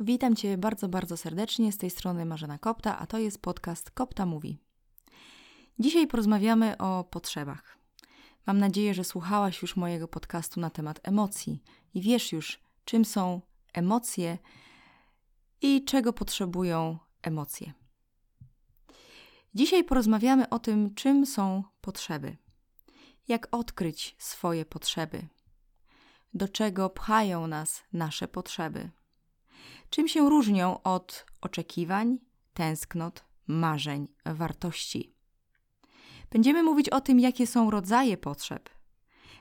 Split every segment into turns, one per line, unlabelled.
Witam Cię bardzo, bardzo serdecznie. Z tej strony Marzena Kopta, a to jest podcast Kopta Mówi. Dzisiaj porozmawiamy o potrzebach. Mam nadzieję, że słuchałaś już mojego podcastu na temat emocji i wiesz już, czym są emocje i czego potrzebują emocje. Dzisiaj porozmawiamy o tym, czym są potrzeby. Jak odkryć swoje potrzeby? Do czego pchają nas nasze potrzeby? Czym się różnią od oczekiwań, tęsknot, marzeń, wartości? Będziemy mówić o tym, jakie są rodzaje potrzeb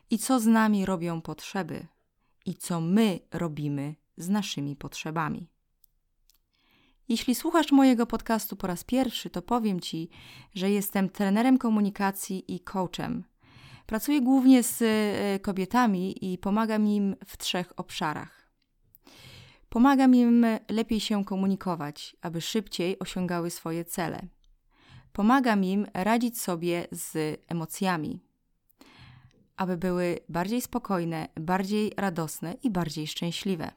i co z nami robią potrzeby i co my robimy z naszymi potrzebami. Jeśli słuchasz mojego podcastu po raz pierwszy, to powiem Ci, że jestem trenerem komunikacji i coachem. Pracuję głównie z e, kobietami i pomagam im w trzech obszarach. Pomagam im lepiej się komunikować, aby szybciej osiągały swoje cele. Pomagam im radzić sobie z emocjami, aby były bardziej spokojne, bardziej radosne i bardziej szczęśliwe.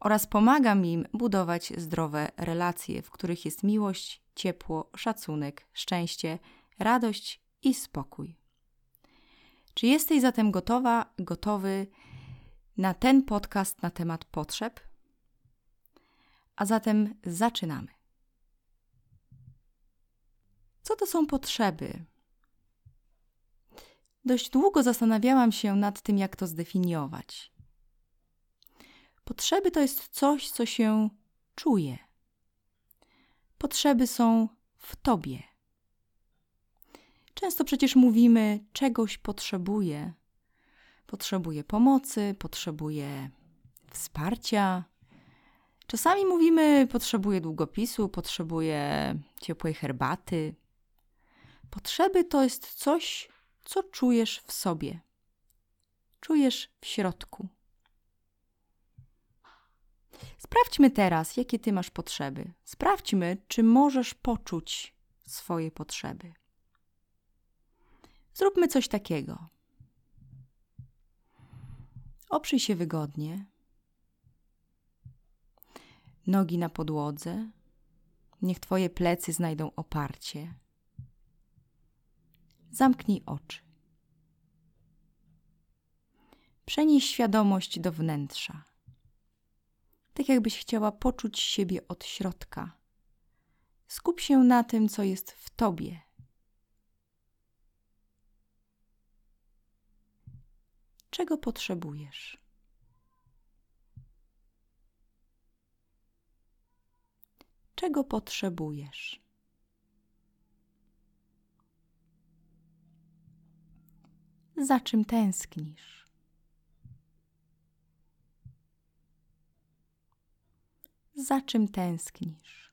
Oraz pomagam im budować zdrowe relacje, w których jest miłość, ciepło, szacunek, szczęście, radość i spokój. Czy jesteś zatem gotowa, gotowy na ten podcast na temat potrzeb. A zatem zaczynamy. Co to są potrzeby? Dość długo zastanawiałam się nad tym, jak to zdefiniować. Potrzeby to jest coś, co się czuje. Potrzeby są w tobie. Często przecież mówimy, czegoś potrzebuję, potrzebuje pomocy, potrzebuje wsparcia. Czasami mówimy, potrzebuje długopisu, potrzebuje ciepłej herbaty. Potrzeby to jest coś, co czujesz w sobie. Czujesz w środku. Sprawdźmy teraz, jakie ty masz potrzeby. Sprawdźmy, czy możesz poczuć swoje potrzeby. Zróbmy coś takiego. Oprzyj się wygodnie. Nogi na podłodze. Niech Twoje plecy znajdą oparcie. Zamknij oczy. Przenieś świadomość do wnętrza. Tak jakbyś chciała poczuć siebie od środka. Skup się na tym, co jest w Tobie czego potrzebujesz. Czego potrzebujesz? Za czym tęsknisz? Za czym tęsknisz?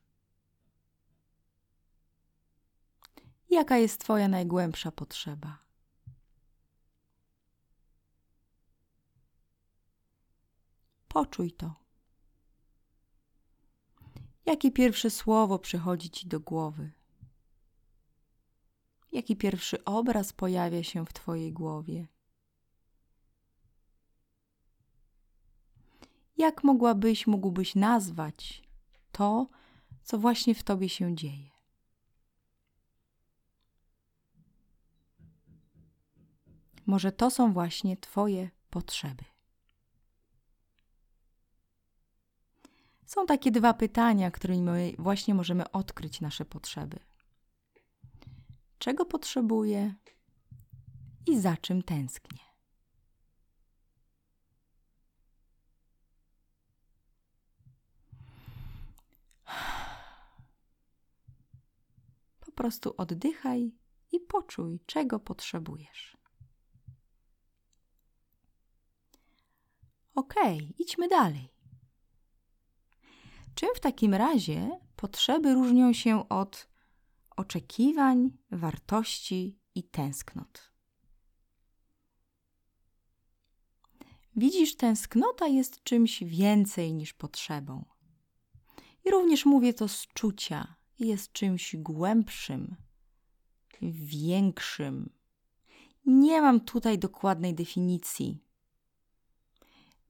Jaka jest Twoja najgłębsza potrzeba? Poczuj to. Jakie pierwsze słowo przychodzi ci do głowy? Jaki pierwszy obraz pojawia się w Twojej głowie? Jak mogłabyś, mógłbyś nazwać to, co właśnie w Tobie się dzieje? Może to są właśnie Twoje potrzeby. Są takie dwa pytania, którymi właśnie możemy odkryć nasze potrzeby. Czego potrzebuję i za czym tęsknię? Po prostu oddychaj i poczuj, czego potrzebujesz. Okej, okay, idźmy dalej. Czym w takim razie potrzeby różnią się od oczekiwań, wartości i tęsknot? Widzisz, tęsknota jest czymś więcej niż potrzebą. I również mówię to z czucia, jest czymś głębszym, większym. Nie mam tutaj dokładnej definicji.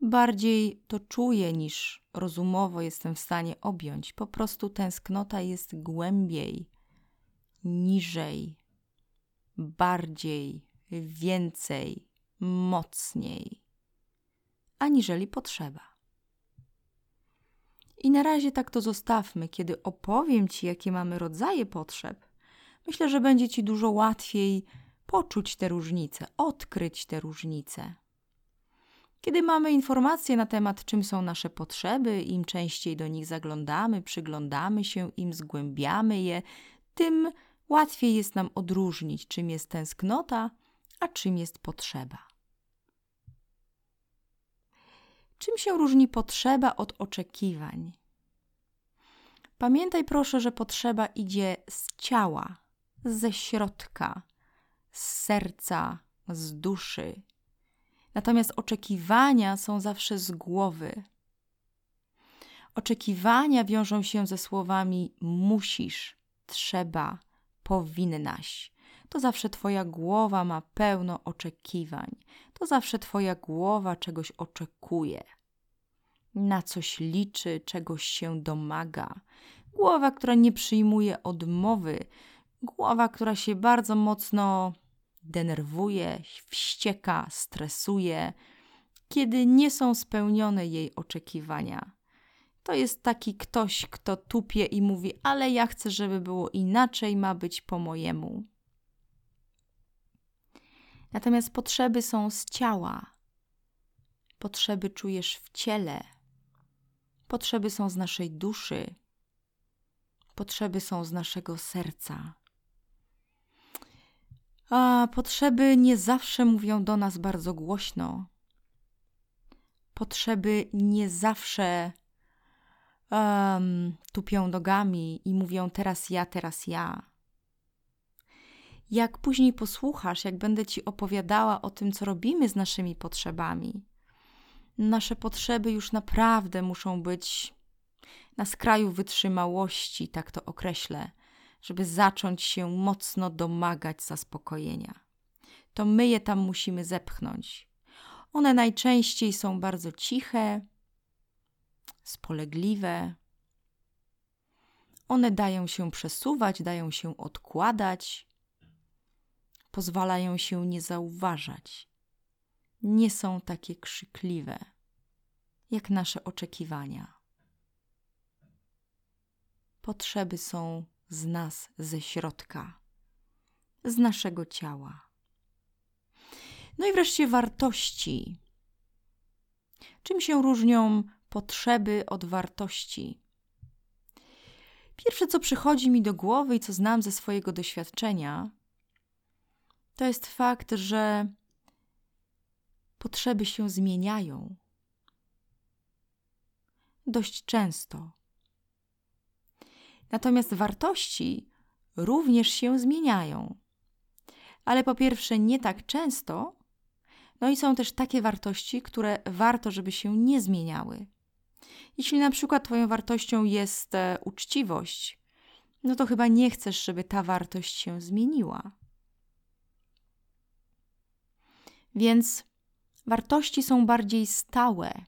Bardziej to czuję niż rozumowo jestem w stanie objąć. Po prostu tęsknota jest głębiej, niżej, bardziej, więcej, mocniej, aniżeli potrzeba. I na razie tak to zostawmy. Kiedy opowiem Ci, jakie mamy rodzaje potrzeb, myślę, że będzie Ci dużo łatwiej poczuć te różnice, odkryć te różnice. Kiedy mamy informacje na temat, czym są nasze potrzeby, im częściej do nich zaglądamy, przyglądamy się im, zgłębiamy je, tym łatwiej jest nam odróżnić, czym jest tęsknota, a czym jest potrzeba. Czym się różni potrzeba od oczekiwań? Pamiętaj proszę, że potrzeba idzie z ciała, ze środka, z serca, z duszy. Natomiast oczekiwania są zawsze z głowy. Oczekiwania wiążą się ze słowami musisz, trzeba, powinnaś. To zawsze Twoja głowa ma pełno oczekiwań. To zawsze Twoja głowa czegoś oczekuje. Na coś liczy, czegoś się domaga. Głowa, która nie przyjmuje odmowy. Głowa, która się bardzo mocno denerwuje, wścieka, stresuje, kiedy nie są spełnione jej oczekiwania. To jest taki ktoś, kto tupie i mówi: Ale ja chcę, żeby było inaczej, ma być po mojemu. Natomiast potrzeby są z ciała. Potrzeby czujesz w ciele. Potrzeby są z naszej duszy. Potrzeby są z naszego serca. A potrzeby nie zawsze mówią do nas bardzo głośno. Potrzeby nie zawsze um, tupią nogami i mówią teraz ja, teraz ja. Jak później posłuchasz, jak będę ci opowiadała o tym, co robimy z naszymi potrzebami, nasze potrzeby już naprawdę muszą być na skraju wytrzymałości, tak to określę, żeby zacząć się mocno domagać zaspokojenia. To my je tam musimy zepchnąć. One najczęściej są bardzo ciche, spolegliwe. One dają się przesuwać, dają się odkładać, pozwalają się nie zauważać. Nie są takie krzykliwe jak nasze oczekiwania. Potrzeby są z nas ze środka, z naszego ciała. No i wreszcie wartości. Czym się różnią potrzeby od wartości? Pierwsze, co przychodzi mi do głowy i co znam ze swojego doświadczenia, to jest fakt, że potrzeby się zmieniają. Dość często. Natomiast wartości również się zmieniają. Ale po pierwsze, nie tak często, no i są też takie wartości, które warto, żeby się nie zmieniały. Jeśli na przykład Twoją wartością jest e, uczciwość, no to chyba nie chcesz, żeby ta wartość się zmieniła. Więc wartości są bardziej stałe.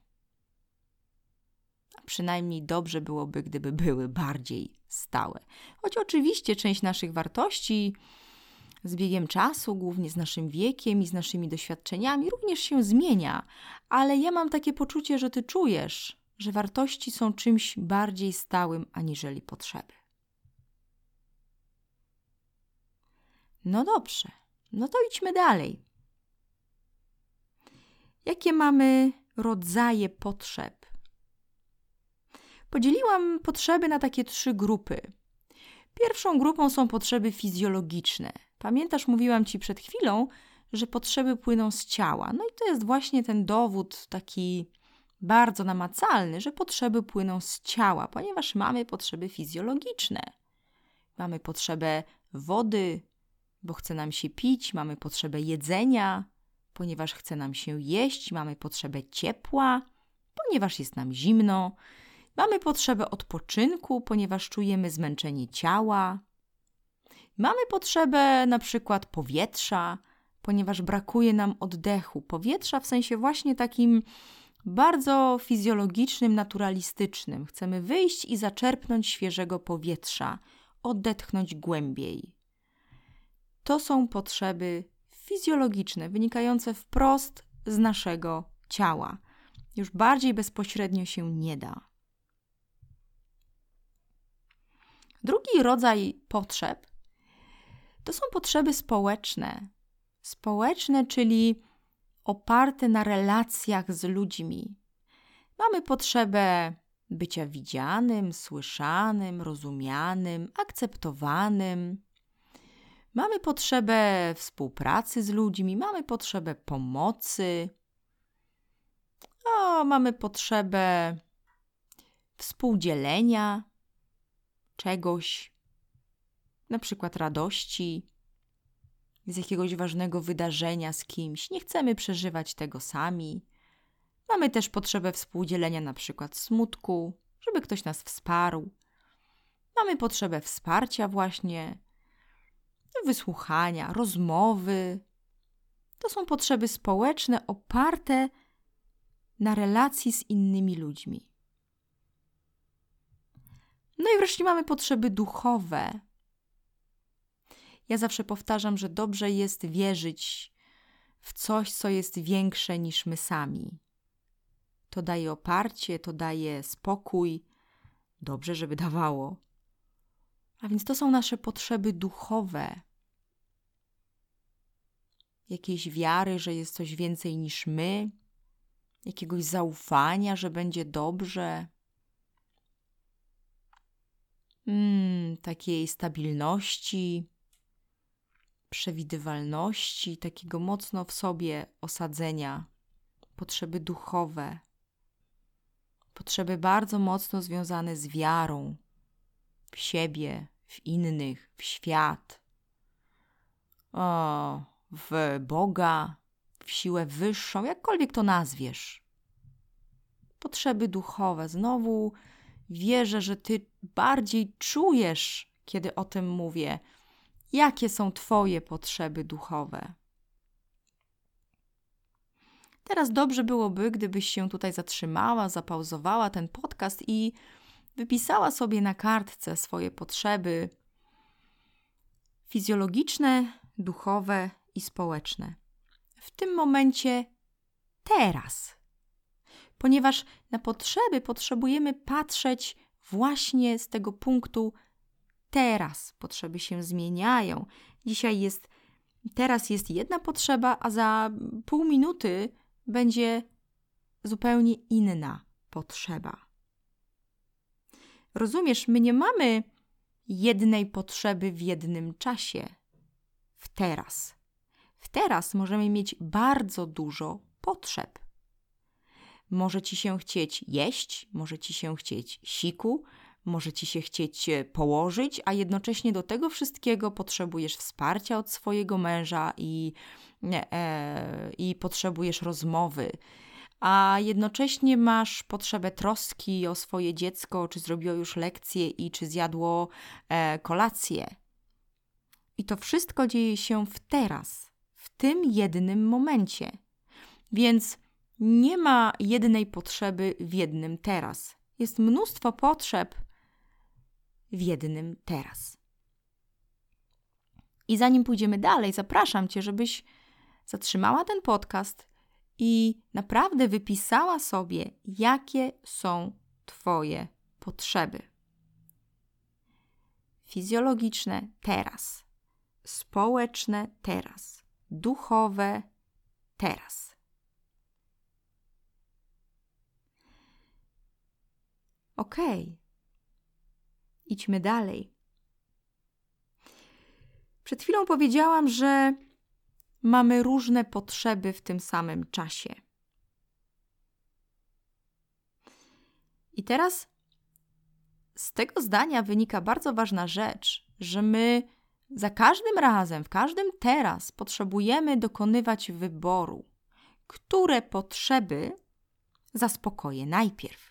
Przynajmniej dobrze byłoby, gdyby były bardziej stałe. Choć oczywiście część naszych wartości z biegiem czasu, głównie z naszym wiekiem i z naszymi doświadczeniami, również się zmienia, ale ja mam takie poczucie, że ty czujesz, że wartości są czymś bardziej stałym aniżeli potrzeby. No dobrze, no to idźmy dalej. Jakie mamy rodzaje potrzeb? Podzieliłam potrzeby na takie trzy grupy. Pierwszą grupą są potrzeby fizjologiczne. Pamiętasz, mówiłam ci przed chwilą, że potrzeby płyną z ciała. No i to jest właśnie ten dowód taki bardzo namacalny, że potrzeby płyną z ciała, ponieważ mamy potrzeby fizjologiczne. Mamy potrzebę wody, bo chce nam się pić, mamy potrzebę jedzenia, ponieważ chce nam się jeść, mamy potrzebę ciepła, ponieważ jest nam zimno, mamy potrzebę odpoczynku, ponieważ czujemy zmęczenie ciała, mamy potrzebę na przykład powietrza, ponieważ brakuje nam oddechu, powietrza w sensie właśnie takim bardzo fizjologicznym, naturalistycznym. Chcemy wyjść i zaczerpnąć świeżego powietrza, odetchnąć głębiej. To są potrzeby fizjologiczne, wynikające wprost z naszego ciała. Już bardziej bezpośrednio się nie da. Drugi rodzaj potrzeb to są potrzeby społeczne. Społeczne, czyli oparte na relacjach z ludźmi. Mamy potrzebę bycia widzianym, słyszanym, rozumianym, akceptowanym. Mamy potrzebę współpracy z ludźmi, mamy potrzebę pomocy. O, mamy potrzebę współdzielenia czegoś, na przykład radości, z jakiegoś ważnego wydarzenia z kimś. Nie chcemy przeżywać tego sami. Mamy też potrzebę współdzielenia na przykład smutku, żeby ktoś nas wsparł. Mamy potrzebę wsparcia właśnie, wysłuchania, rozmowy. To są potrzeby społeczne oparte na relacji z innymi ludźmi. No i wreszcie mamy potrzeby duchowe. Ja zawsze powtarzam, że dobrze jest wierzyć w coś, co jest większe niż my sami. To daje oparcie, to daje spokój. Dobrze, żeby dawało. A więc to są nasze potrzeby duchowe. Jakiejś wiary, że jest coś więcej niż my, jakiegoś zaufania, że będzie dobrze. Mm, takiej stabilności, przewidywalności, takiego mocno w sobie osadzenia, potrzeby duchowe, potrzeby bardzo mocno związane z wiarą w siebie, w innych, w świat, o, w Boga, w siłę wyższą, jakkolwiek to nazwiesz. Potrzeby duchowe. Znowu wierzę, że ty bardziej czujesz, kiedy o tym mówię jakie są Twoje potrzeby duchowe. Teraz dobrze byłoby, gdybyś się tutaj zatrzymała, zapauzowała ten podcast i wypisała sobie na kartce swoje potrzeby fizjologiczne, duchowe i społeczne. W tym momencie, teraz. Ponieważ na potrzeby potrzebujemy patrzeć właśnie z tego punktu teraz. Potrzeby się zmieniają. Dzisiaj jest, teraz jest jedna potrzeba, a za pół minuty będzie zupełnie inna potrzeba. Rozumiesz, my nie mamy jednej potrzeby w jednym czasie. W teraz. W teraz możemy mieć bardzo dużo potrzeb. Może ci się chcieć jeść, może ci się chcieć siku, może ci się chcieć położyć, a jednocześnie do tego wszystkiego potrzebujesz wsparcia od swojego męża i, e, i potrzebujesz rozmowy. A jednocześnie masz potrzebę troski o swoje dziecko, czy zrobiło już lekcję i czy zjadło e, kolację. I to wszystko dzieje się w teraz, w tym jednym momencie. Więc nie ma jednej potrzeby w jednym teraz. Jest mnóstwo potrzeb, w jednym teraz. I zanim pójdziemy dalej, zapraszam Cię, żebyś zatrzymała ten podcast i naprawdę wypisała sobie, jakie są Twoje potrzeby. Fizjologiczne teraz, społeczne teraz, duchowe teraz. Okay idźmy dalej. Przed chwilą powiedziałam, że mamy różne potrzeby w tym samym czasie. I teraz z tego zdania wynika bardzo ważna rzecz, że my za każdym razem, w każdym teraz potrzebujemy dokonywać wyboru, które potrzeby zaspokoję najpierw.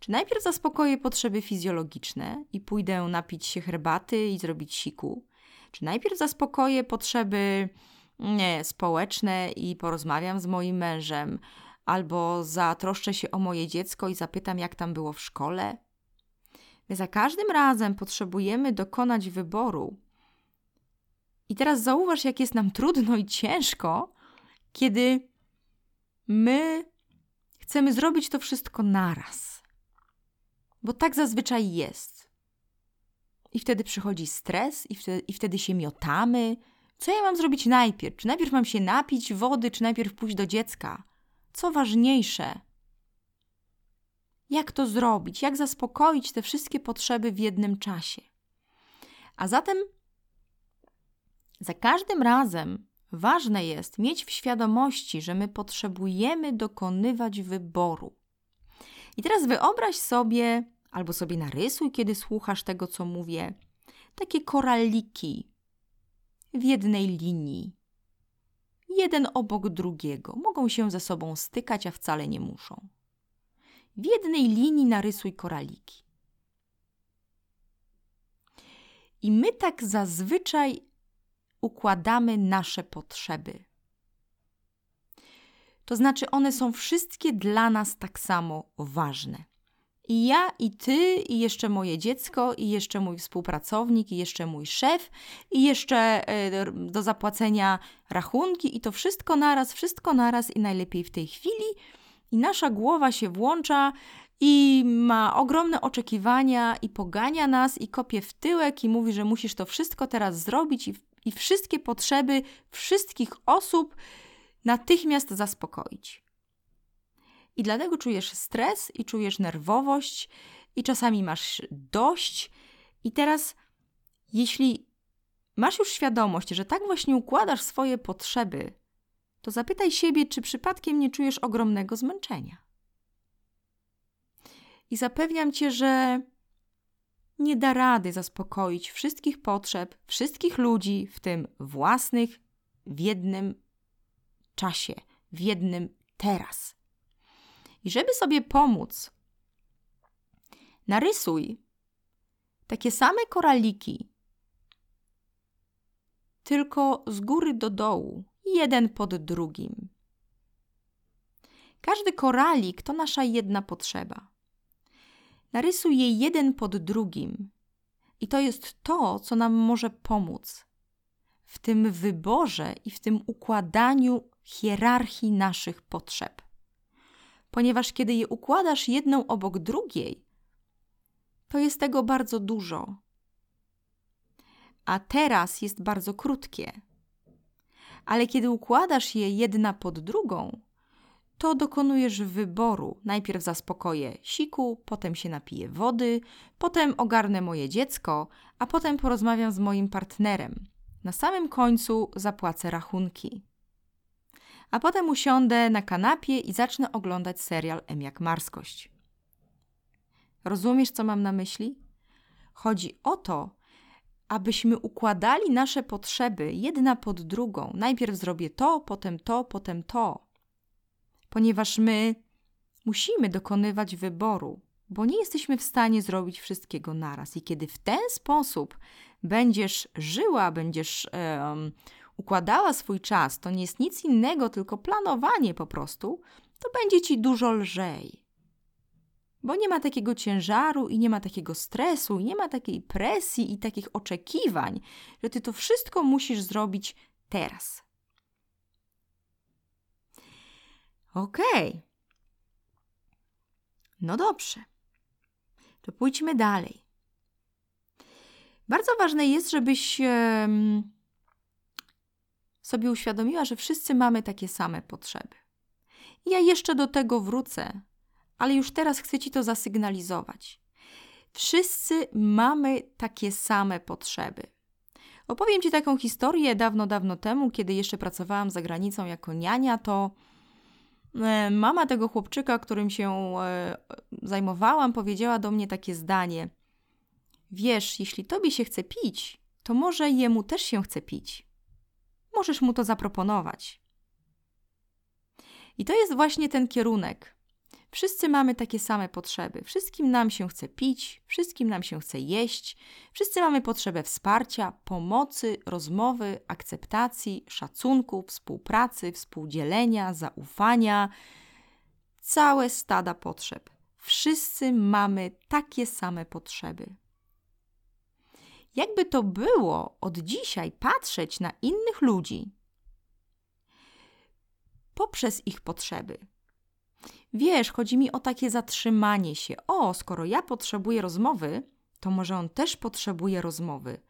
Czy najpierw zaspokoję potrzeby fizjologiczne i pójdę napić się herbaty i zrobić siku? Czy najpierw zaspokoję potrzeby nie, społeczne i porozmawiam z moim mężem? albo zatroszczę się o moje dziecko i zapytam, jak tam było w szkole. My za każdym razem potrzebujemy dokonać wyboru. I teraz zauważ, jak jest nam trudno i ciężko, kiedy my chcemy zrobić to wszystko naraz. Bo tak zazwyczaj jest. I wtedy przychodzi stres, i wtedy, i wtedy się miotamy. Co ja mam zrobić najpierw? Czy najpierw mam się napić wody, czy najpierw pójść do dziecka? Co ważniejsze? Jak to zrobić? Jak zaspokoić te wszystkie potrzeby w jednym czasie? A zatem za każdym razem ważne jest mieć w świadomości, że my potrzebujemy dokonywać wyboru. I teraz wyobraź sobie, albo sobie narysuj, kiedy słuchasz tego, co mówię, takie koraliki w jednej linii. Jeden obok drugiego. Mogą się ze sobą stykać, a wcale nie muszą. W jednej linii narysuj koraliki. I my tak zazwyczaj układamy nasze potrzeby. To znaczy, one są wszystkie dla nas tak samo ważne. I ja, i ty, i jeszcze moje dziecko, i jeszcze mój współpracownik, i jeszcze mój szef, i jeszcze e, do zapłacenia rachunki, i to wszystko naraz, wszystko naraz, i najlepiej w tej chwili. I nasza głowa się włącza i ma ogromne oczekiwania, i pogania nas, i kopie w tyłek, i mówi, że musisz to wszystko teraz zrobić, i, i wszystkie potrzeby wszystkich osób natychmiast zaspokoić. I dlatego czujesz stres i czujesz nerwowość i czasami masz dość. I teraz, jeśli masz już świadomość, że tak właśnie układasz swoje potrzeby, to zapytaj siebie, czy przypadkiem nie czujesz ogromnego zmęczenia. I zapewniam cię, że nie da rady zaspokoić wszystkich potrzeb, wszystkich ludzi, w tym własnych, w jednym czasie, w jednym teraz. I żeby sobie pomóc, narysuj takie same koraliki, tylko z góry do dołu, jeden pod drugim. Każdy koralik to nasza jedna potrzeba. Narysuj je jeden pod drugim. I to jest to, co nam może pomóc w tym wyborze i w tym układaniu hierarchii naszych potrzeb ponieważ kiedy je układasz jedną obok drugiej, to jest tego bardzo dużo. A teraz jest bardzo krótkie. Ale kiedy układasz je jedna pod drugą, to dokonujesz wyboru. Najpierw zaspokoję siku, potem się napiję wody, potem ogarnę moje dziecko, a potem porozmawiam z moim partnerem. Na samym końcu zapłacę rachunki a potem usiądę na kanapie i zacznę oglądać serial M jak Marskość. Rozumiesz, co mam na myśli? Chodzi o to, abyśmy układali nasze potrzeby jedna pod drugą. Najpierw zrobię to, potem to, potem to. Ponieważ my musimy dokonywać wyboru, bo nie jesteśmy w stanie zrobić wszystkiego naraz. I kiedy w ten sposób będziesz żyła, będziesz układała swój czas, to nie jest nic innego, tylko planowanie po prostu, to będzie ci dużo lżej. Bo nie ma takiego ciężaru i nie ma takiego stresu, i nie ma takiej presji i takich oczekiwań, że ty to wszystko musisz zrobić teraz. Okej. Okay. No dobrze. To pójdźmy dalej. Bardzo ważne jest, żebyś sobie uświadomiła, że wszyscy mamy takie same potrzeby. Ja jeszcze do tego wrócę, ale już teraz chcę Ci to zasygnalizować. Wszyscy mamy takie same potrzeby. Opowiem Ci taką historię dawno, dawno temu, kiedy jeszcze pracowałam za granicą jako niania, to e, mama tego chłopczyka, którym się e, zajmowałam, powiedziała do mnie takie zdanie: Wiesz, jeśli tobie się chce pić, to może jemu też się chce pić możesz mu to zaproponować. I to jest właśnie ten kierunek. Wszyscy mamy takie same potrzeby. Wszystkim nam się chce pić, wszystkim nam się chce jeść, wszyscy mamy potrzebę wsparcia, pomocy, rozmowy, akceptacji, szacunku, współpracy, współdzielenia, zaufania. całe stada potrzeb. Wszyscy mamy takie same potrzeby. Jakby to było od dzisiaj patrzeć na innych ludzi poprzez ich potrzeby. Wiesz, chodzi mi o takie zatrzymanie się. O, skoro ja potrzebuję rozmowy, to może on też potrzebuje rozmowy.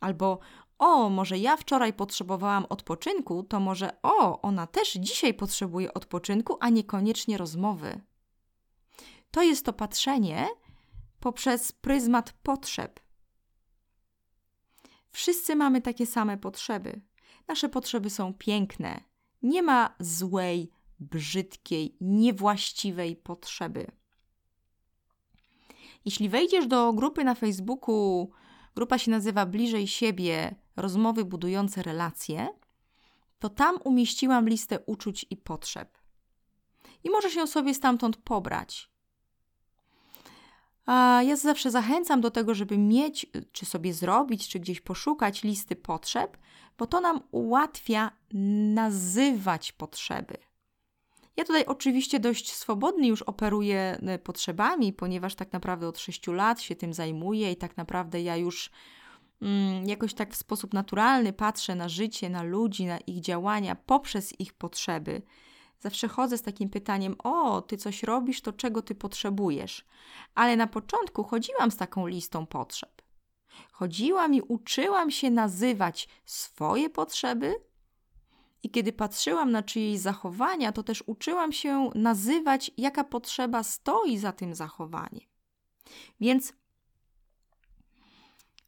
Albo o, może ja wczoraj potrzebowałam odpoczynku, to może o, ona też dzisiaj potrzebuje odpoczynku, a niekoniecznie rozmowy. To jest to patrzenie poprzez pryzmat potrzeb. Wszyscy mamy takie same potrzeby. Nasze potrzeby są piękne. Nie ma złej, brzydkiej, niewłaściwej potrzeby. Jeśli wejdziesz do grupy na Facebooku, grupa się nazywa Bliżej siebie rozmowy budujące relacje, to tam umieściłam listę uczuć i potrzeb. I możesz ją sobie stamtąd pobrać. A ja zawsze zachęcam do tego, żeby mieć, czy sobie zrobić, czy gdzieś poszukać listy potrzeb, bo to nam ułatwia nazywać potrzeby. Ja tutaj oczywiście dość swobodnie już operuję e, potrzebami, ponieważ tak naprawdę od 6 lat się tym zajmuję i tak naprawdę ja już mm, jakoś tak w sposób naturalny patrzę na życie, na ludzi, na ich działania poprzez ich potrzeby. Zawsze chodzę z takim pytaniem: O, ty coś robisz, to czego ty potrzebujesz? Ale na początku chodziłam z taką listą potrzeb. Chodziłam i uczyłam się nazywać swoje potrzeby, i kiedy patrzyłam na czyjeś zachowania, to też uczyłam się nazywać, jaka potrzeba stoi za tym zachowaniem. Więc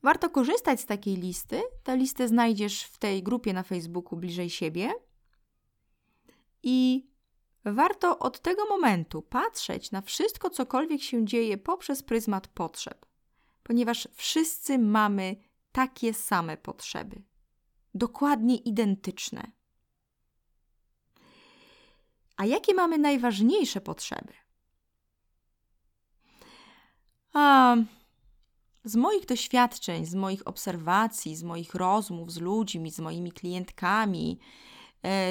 warto korzystać z takiej listy. Tę listę znajdziesz w tej grupie na Facebooku bliżej siebie. I warto od tego momentu patrzeć na wszystko, cokolwiek się dzieje poprzez pryzmat potrzeb, ponieważ wszyscy mamy takie same potrzeby, dokładnie identyczne. A jakie mamy najważniejsze potrzeby? A, z moich doświadczeń, z moich obserwacji, z moich rozmów z ludźmi, z moimi klientkami,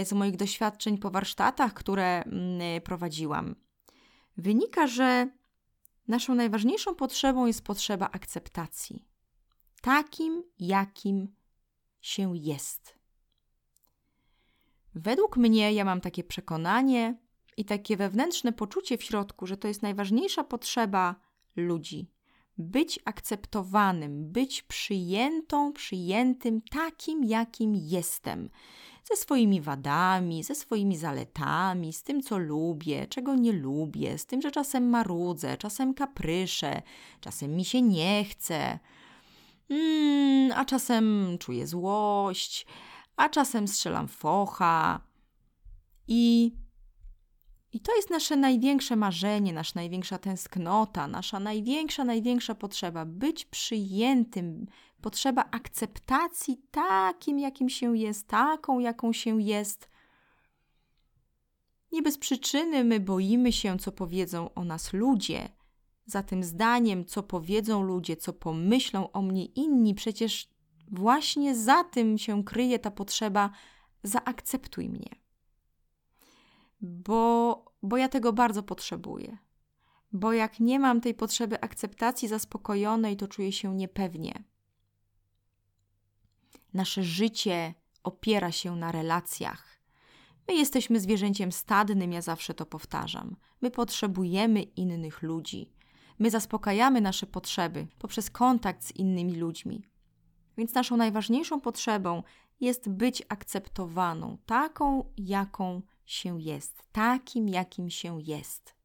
z moich doświadczeń po warsztatach, które mm, prowadziłam, wynika, że naszą najważniejszą potrzebą jest potrzeba akceptacji. Takim, jakim się jest. Według mnie, ja mam takie przekonanie i takie wewnętrzne poczucie w środku, że to jest najważniejsza potrzeba ludzi. Być akceptowanym, być przyjętą, przyjętym takim, jakim jestem. Ze swoimi wadami, ze swoimi zaletami, z tym, co lubię, czego nie lubię, z tym, że czasem marudzę, czasem kapryszę, czasem mi się nie chce, mm, a czasem czuję złość a czasem strzelam focha. I, I to jest nasze największe marzenie, nasza największa tęsknota, nasza największa, największa potrzeba być przyjętym, potrzeba akceptacji takim, jakim się jest, taką, jaką się jest. Nie bez przyczyny my boimy się, co powiedzą o nas ludzie. Za tym zdaniem, co powiedzą ludzie, co pomyślą o mnie inni, przecież Właśnie za tym się kryje ta potrzeba zaakceptuj mnie. Bo, bo ja tego bardzo potrzebuję. Bo jak nie mam tej potrzeby akceptacji zaspokojonej, to czuję się niepewnie. Nasze życie opiera się na relacjach. My jesteśmy zwierzęciem stadnym, ja zawsze to powtarzam. My potrzebujemy innych ludzi. My zaspokajamy nasze potrzeby poprzez kontakt z innymi ludźmi. Więc naszą najważniejszą potrzebą jest być akceptowaną, taką, jaką się jest, takim, jakim się jest.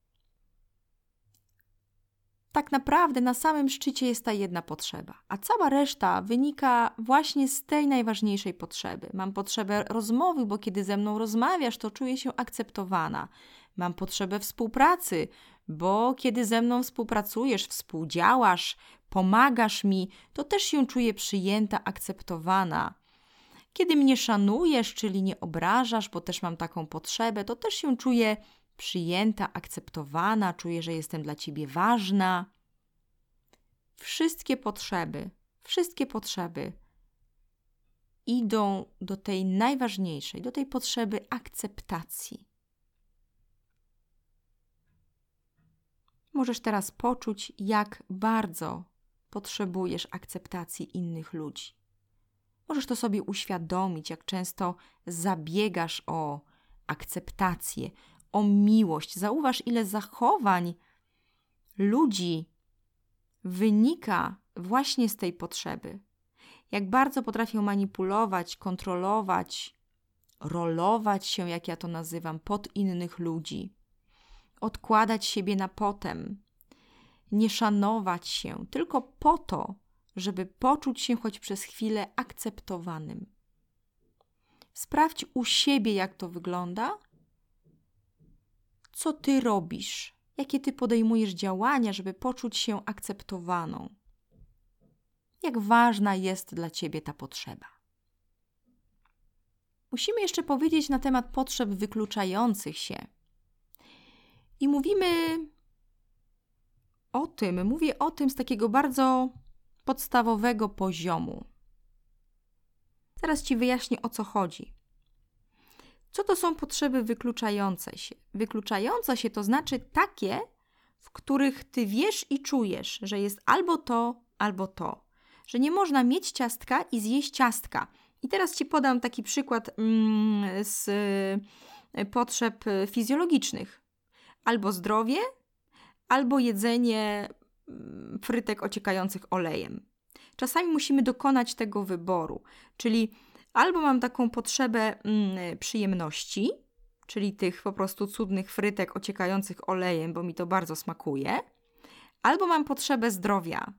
Tak naprawdę na samym szczycie jest ta jedna potrzeba, a cała reszta wynika właśnie z tej najważniejszej potrzeby. Mam potrzebę rozmowy, bo kiedy ze mną rozmawiasz, to czuję się akceptowana. Mam potrzebę współpracy, bo kiedy ze mną współpracujesz, współdziałasz, pomagasz mi, to też się czuję przyjęta, akceptowana. Kiedy mnie szanujesz, czyli nie obrażasz, bo też mam taką potrzebę, to też się czuję przyjęta, akceptowana, czuję, że jestem dla ciebie ważna. Wszystkie potrzeby, wszystkie potrzeby idą do tej najważniejszej, do tej potrzeby akceptacji. Możesz teraz poczuć, jak bardzo potrzebujesz akceptacji innych ludzi. Możesz to sobie uświadomić, jak często zabiegasz o akceptację, o miłość. Zauważ, ile zachowań ludzi wynika właśnie z tej potrzeby. Jak bardzo potrafią manipulować, kontrolować, rolować się, jak ja to nazywam, pod innych ludzi, odkładać siebie na potem, nie szanować się tylko po to, żeby poczuć się choć przez chwilę akceptowanym. Sprawdź u siebie, jak to wygląda, co ty robisz, jakie ty podejmujesz działania, żeby poczuć się akceptowaną. Jak ważna jest dla ciebie ta potrzeba. Musimy jeszcze powiedzieć na temat potrzeb wykluczających się. I mówimy o tym, mówię o tym z takiego bardzo podstawowego poziomu. Zaraz Ci wyjaśnię o co chodzi. Co to są potrzeby wykluczające się? Wykluczające się to znaczy takie, w których Ty wiesz i czujesz, że jest albo to, albo to. Że nie można mieć ciastka i zjeść ciastka. I teraz Ci podam taki przykład mm, z y, potrzeb fizjologicznych. Albo zdrowie, albo jedzenie mm, frytek ociekających olejem. Czasami musimy dokonać tego wyboru, czyli albo mam taką potrzebę mm, przyjemności, czyli tych po prostu cudnych frytek ociekających olejem, bo mi to bardzo smakuje, albo mam potrzebę zdrowia.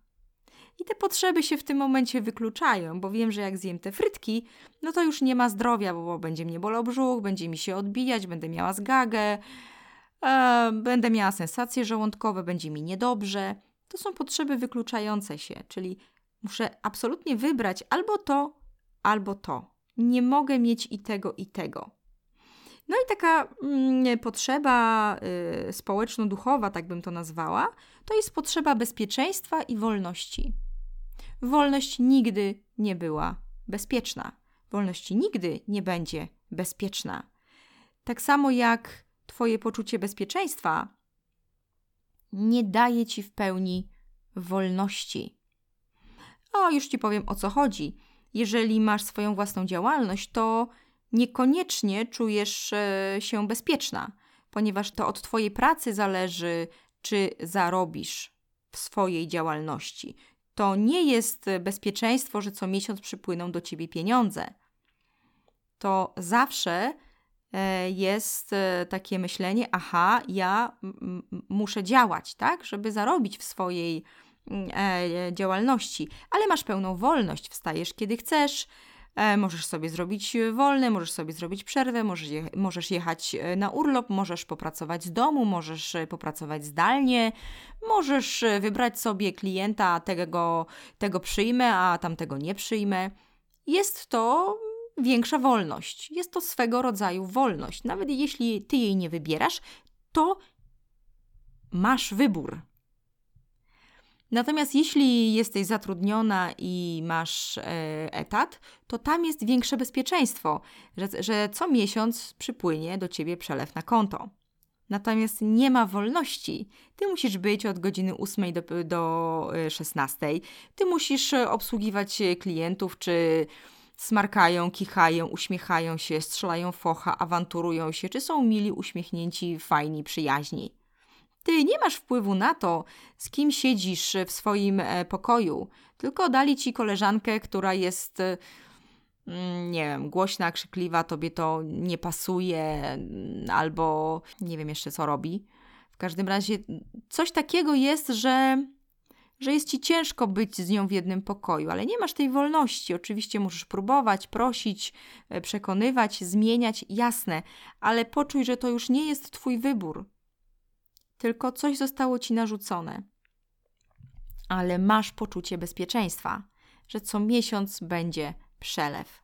I te potrzeby się w tym momencie wykluczają, bo wiem, że jak zjem te frytki, no to już nie ma zdrowia, bo będzie mnie bolał brzuch, będzie mi się odbijać, będę miała zgagę, e, będę miała sensacje żołądkowe, będzie mi niedobrze. To są potrzeby wykluczające się, czyli muszę absolutnie wybrać albo to, albo to. Nie mogę mieć i tego, i tego. No i taka mm, potrzeba y, społeczno-duchowa, tak bym to nazwała, to jest potrzeba bezpieczeństwa i wolności. Wolność nigdy nie była bezpieczna. Wolność nigdy nie będzie bezpieczna. Tak samo jak Twoje poczucie bezpieczeństwa nie daje Ci w pełni wolności. O, już Ci powiem o co chodzi. Jeżeli masz swoją własną działalność, to niekoniecznie czujesz e, się bezpieczna, ponieważ to od Twojej pracy zależy, czy zarobisz w swojej działalności. To nie jest bezpieczeństwo, że co miesiąc przypłyną do Ciebie pieniądze. To zawsze E, jest e, takie myślenie, aha, ja muszę działać, tak, żeby zarobić w swojej działalności, ale masz pełną wolność, wstajesz kiedy chcesz, możesz sobie zrobić wolne, możesz sobie zrobić przerwę, możesz, je, możesz jechać na urlop, możesz popracować z domu, możesz popracować zdalnie, możesz wybrać sobie klienta, tego, tego przyjmę, a tamtego nie przyjmę. Jest to większa wolność. Jest to swego rodzaju wolność. Nawet jeśli ty jej nie wybierasz, to masz wybór. Natomiast jeśli jesteś zatrudniona i masz e, etat, to tam jest większe bezpieczeństwo, że, że co miesiąc przypłynie do ciebie przelew na konto. Natomiast nie ma wolności. Ty musisz być od godziny 8 do, do 16. E, ty musisz obsługiwać klientów czy smarkają, kichają, uśmiechają się, strzelają focha, awanturują się, czy są mili, uśmiechnięci, fajni, przyjaźni. Ty nie masz wpływu na to, z kim siedzisz w swoim e, pokoju, tylko dali ci koleżankę, która jest, mm, nie wiem, głośna, krzykliwa, tobie to nie pasuje, mm, albo nie wiem jeszcze co robi. W każdym razie coś takiego jest, że że jest ci ciężko być z nią w jednym pokoju, ale nie masz tej wolności. Oczywiście możesz próbować, prosić, e, przekonywać, zmieniać, jasne, ale poczuj, że to już nie jest twój wybór, tylko coś zostało ci narzucone. Ale masz poczucie bezpieczeństwa, że co miesiąc będzie przelew.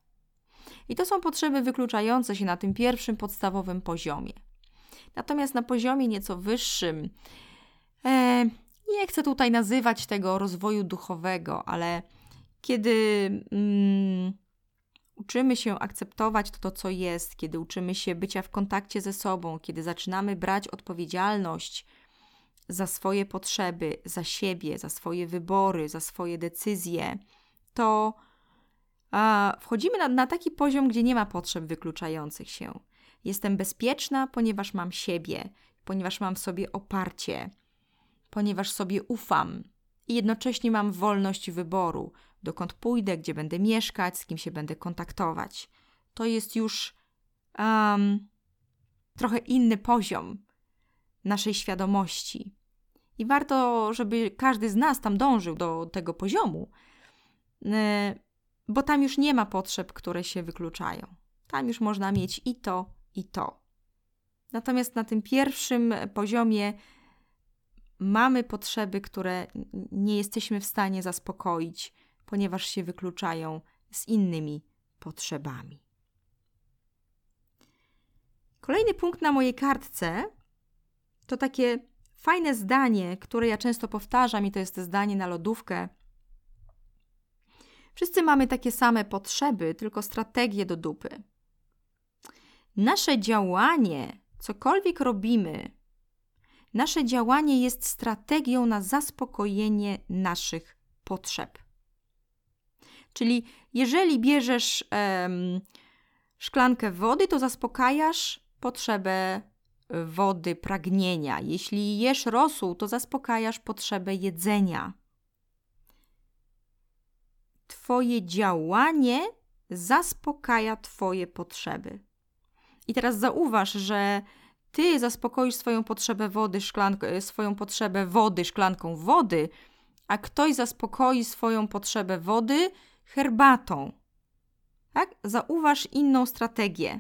I to są potrzeby wykluczające się na tym pierwszym podstawowym poziomie. Natomiast na poziomie nieco wyższym, e, nie chcę tutaj nazywać tego rozwoju duchowego, ale kiedy mm, uczymy się akceptować to, co jest, kiedy uczymy się bycia w kontakcie ze sobą, kiedy zaczynamy brać odpowiedzialność za swoje potrzeby, za siebie, za swoje wybory, za swoje decyzje, to a, wchodzimy na, na taki poziom, gdzie nie ma potrzeb wykluczających się. Jestem bezpieczna, ponieważ mam siebie, ponieważ mam w sobie oparcie, ponieważ sobie ufam i jednocześnie mam wolność wyboru, dokąd pójdę, gdzie będę mieszkać, z kim się będę kontaktować. To jest już um, trochę inny poziom naszej świadomości. I warto, żeby każdy z nas tam dążył do tego poziomu, e, bo tam już nie ma potrzeb, które się wykluczają. Tam już można mieć i to, i to. Natomiast na tym pierwszym poziomie mamy potrzeby, które nie jesteśmy w stanie zaspokoić, ponieważ się wykluczają z innymi potrzebami. Kolejny punkt na mojej kartce to takie fajne zdanie, które ja często powtarzam, i to jest to zdanie na lodówkę. Wszyscy mamy takie same potrzeby, tylko strategie do dupy. Nasze działanie, cokolwiek robimy, nasze działanie jest strategią na zaspokojenie naszych potrzeb. Czyli jeżeli bierzesz szklankę wody, to zaspokajasz potrzebę wody, pragnienia. Jeśli jesz rosół, to zaspokajasz potrzebę jedzenia. Twoje działanie zaspokaja Twoje potrzeby. I teraz zauważ, że Ty zaspokoisz swoją potrzebę wody, szklank- swoją potrzebę wody szklanką wody, a ktoś zaspokoi swoją potrzebę wody herbatą. Tak? Zauważ inną strategię.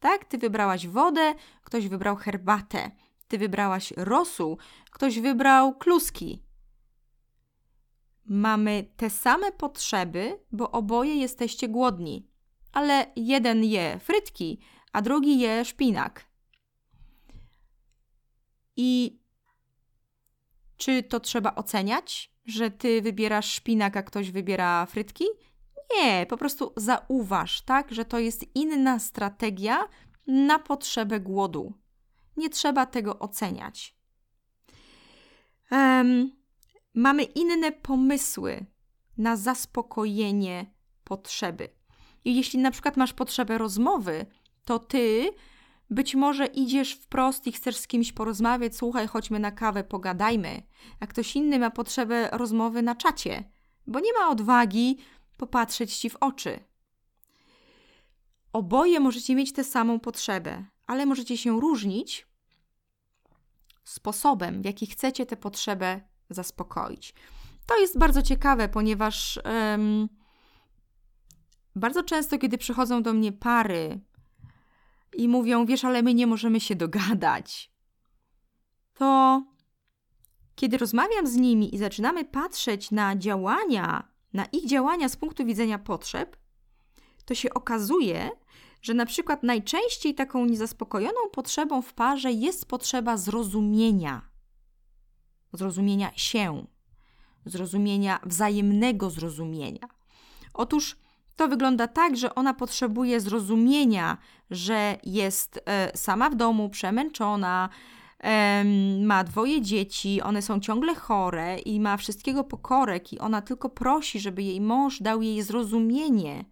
Tak? Ty wybrałaś wodę, ktoś wybrał herbatę. Ty wybrałaś rosół, ktoś wybrał kluski. Mamy te same potrzeby, bo oboje jesteście głodni, ale jeden je frytki, a drugi je szpinak. I czy to trzeba oceniać, że ty wybierasz szpinak, a ktoś wybiera frytki? Nie, po prostu zauważ, tak, że to jest inna strategia na potrzebę głodu. Nie trzeba tego oceniać. Um, mamy inne pomysły na zaspokojenie potrzeby. I jeśli na przykład masz potrzebę rozmowy, to ty być może idziesz wprost i chcesz z kimś porozmawiać, słuchaj, chodźmy na kawę, pogadajmy. A ktoś inny ma potrzebę rozmowy na czacie, bo nie ma odwagi popatrzeć ci w oczy. Oboje możecie mieć tę samą potrzebę, ale możecie się różnić sposobem, w jaki chcecie tę potrzebę zaspokoić. To jest bardzo ciekawe, ponieważ um, bardzo często, kiedy przychodzą do mnie pary i mówią, wiesz, ale my nie możemy się dogadać, to kiedy rozmawiam z nimi i zaczynamy patrzeć na działania, na ich działania z punktu widzenia potrzeb, to się okazuje, że na przykład najczęściej taką niezaspokojoną potrzebą w parze jest potrzeba zrozumienia. Zrozumienia się, zrozumienia, wzajemnego zrozumienia. Otóż to wygląda tak, że ona potrzebuje zrozumienia, że jest e, sama w domu, przemęczona, ma dwoje dzieci, one są ciągle chore i ma wszystkiego pokorek, i ona tylko prosi, żeby jej mąż dał jej zrozumienie.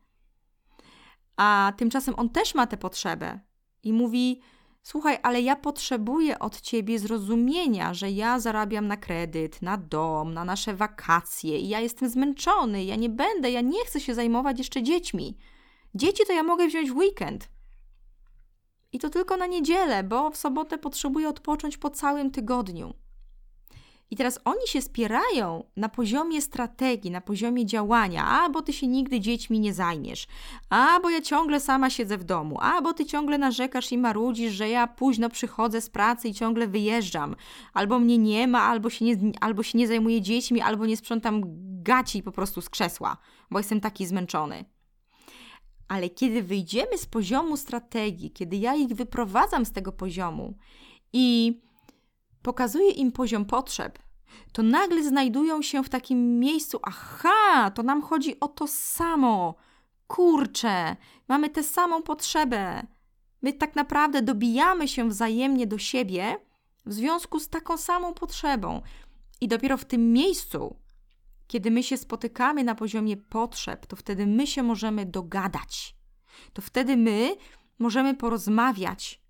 A tymczasem on też ma tę potrzebę i mówi: Słuchaj, ale ja potrzebuję od ciebie zrozumienia, że ja zarabiam na kredyt, na dom, na nasze wakacje i ja jestem zmęczony, ja nie będę, ja nie chcę się zajmować jeszcze dziećmi. Dzieci to ja mogę wziąć w weekend. I to tylko na niedzielę, bo w sobotę potrzebuję odpocząć po całym tygodniu. I teraz oni się spierają na poziomie strategii, na poziomie działania, a bo ty się nigdy dziećmi nie zajmiesz, a bo ja ciągle sama siedzę w domu, a bo ty ciągle narzekasz i marudzisz, że ja późno przychodzę z pracy i ciągle wyjeżdżam, albo mnie nie ma, albo się nie, albo się nie zajmuję dziećmi, albo nie sprzątam gaci po prostu z krzesła, bo jestem taki zmęczony. Ale kiedy wyjdziemy z poziomu strategii, kiedy ja ich wyprowadzam z tego poziomu i pokazuje im poziom potrzeb, to nagle znajdują się w takim miejscu, aha, to nam chodzi o to samo. Kurczę, mamy tę samą potrzebę. My tak naprawdę dobijamy się wzajemnie do siebie, w związku z taką samą potrzebą. I dopiero w tym miejscu, kiedy my się spotykamy na poziomie potrzeb, to wtedy my się możemy dogadać. To wtedy my możemy porozmawiać,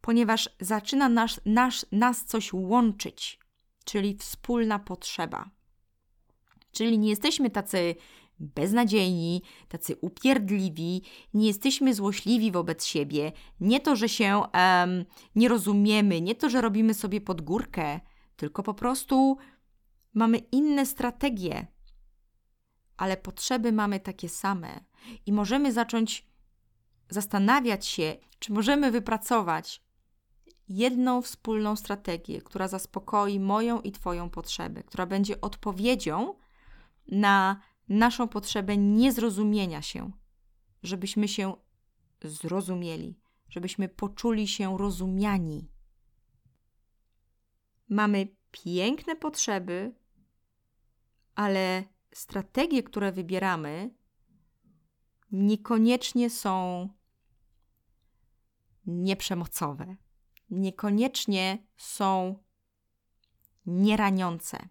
ponieważ zaczyna nas, nas, nas coś łączyć, czyli wspólna potrzeba. Czyli nie jesteśmy tacy beznadziejni, tacy upierdliwi, nie jesteśmy złośliwi wobec siebie. Nie to, że się um, nie rozumiemy, nie to, że robimy sobie pod górkę, tylko po prostu mamy inne strategie, ale potrzeby mamy takie same i możemy zacząć zastanawiać się, czy możemy wypracować jedną wspólną strategię, która zaspokoi moją i Twoją potrzebę, która będzie odpowiedzią na naszą potrzebę niezrozumienia się, żebyśmy się zrozumieli, żebyśmy poczuli się rozumiani. Mamy piękne potrzeby, ale strategie, które wybieramy, niekoniecznie są nieprzemocowe, niekoniecznie są nieraniące.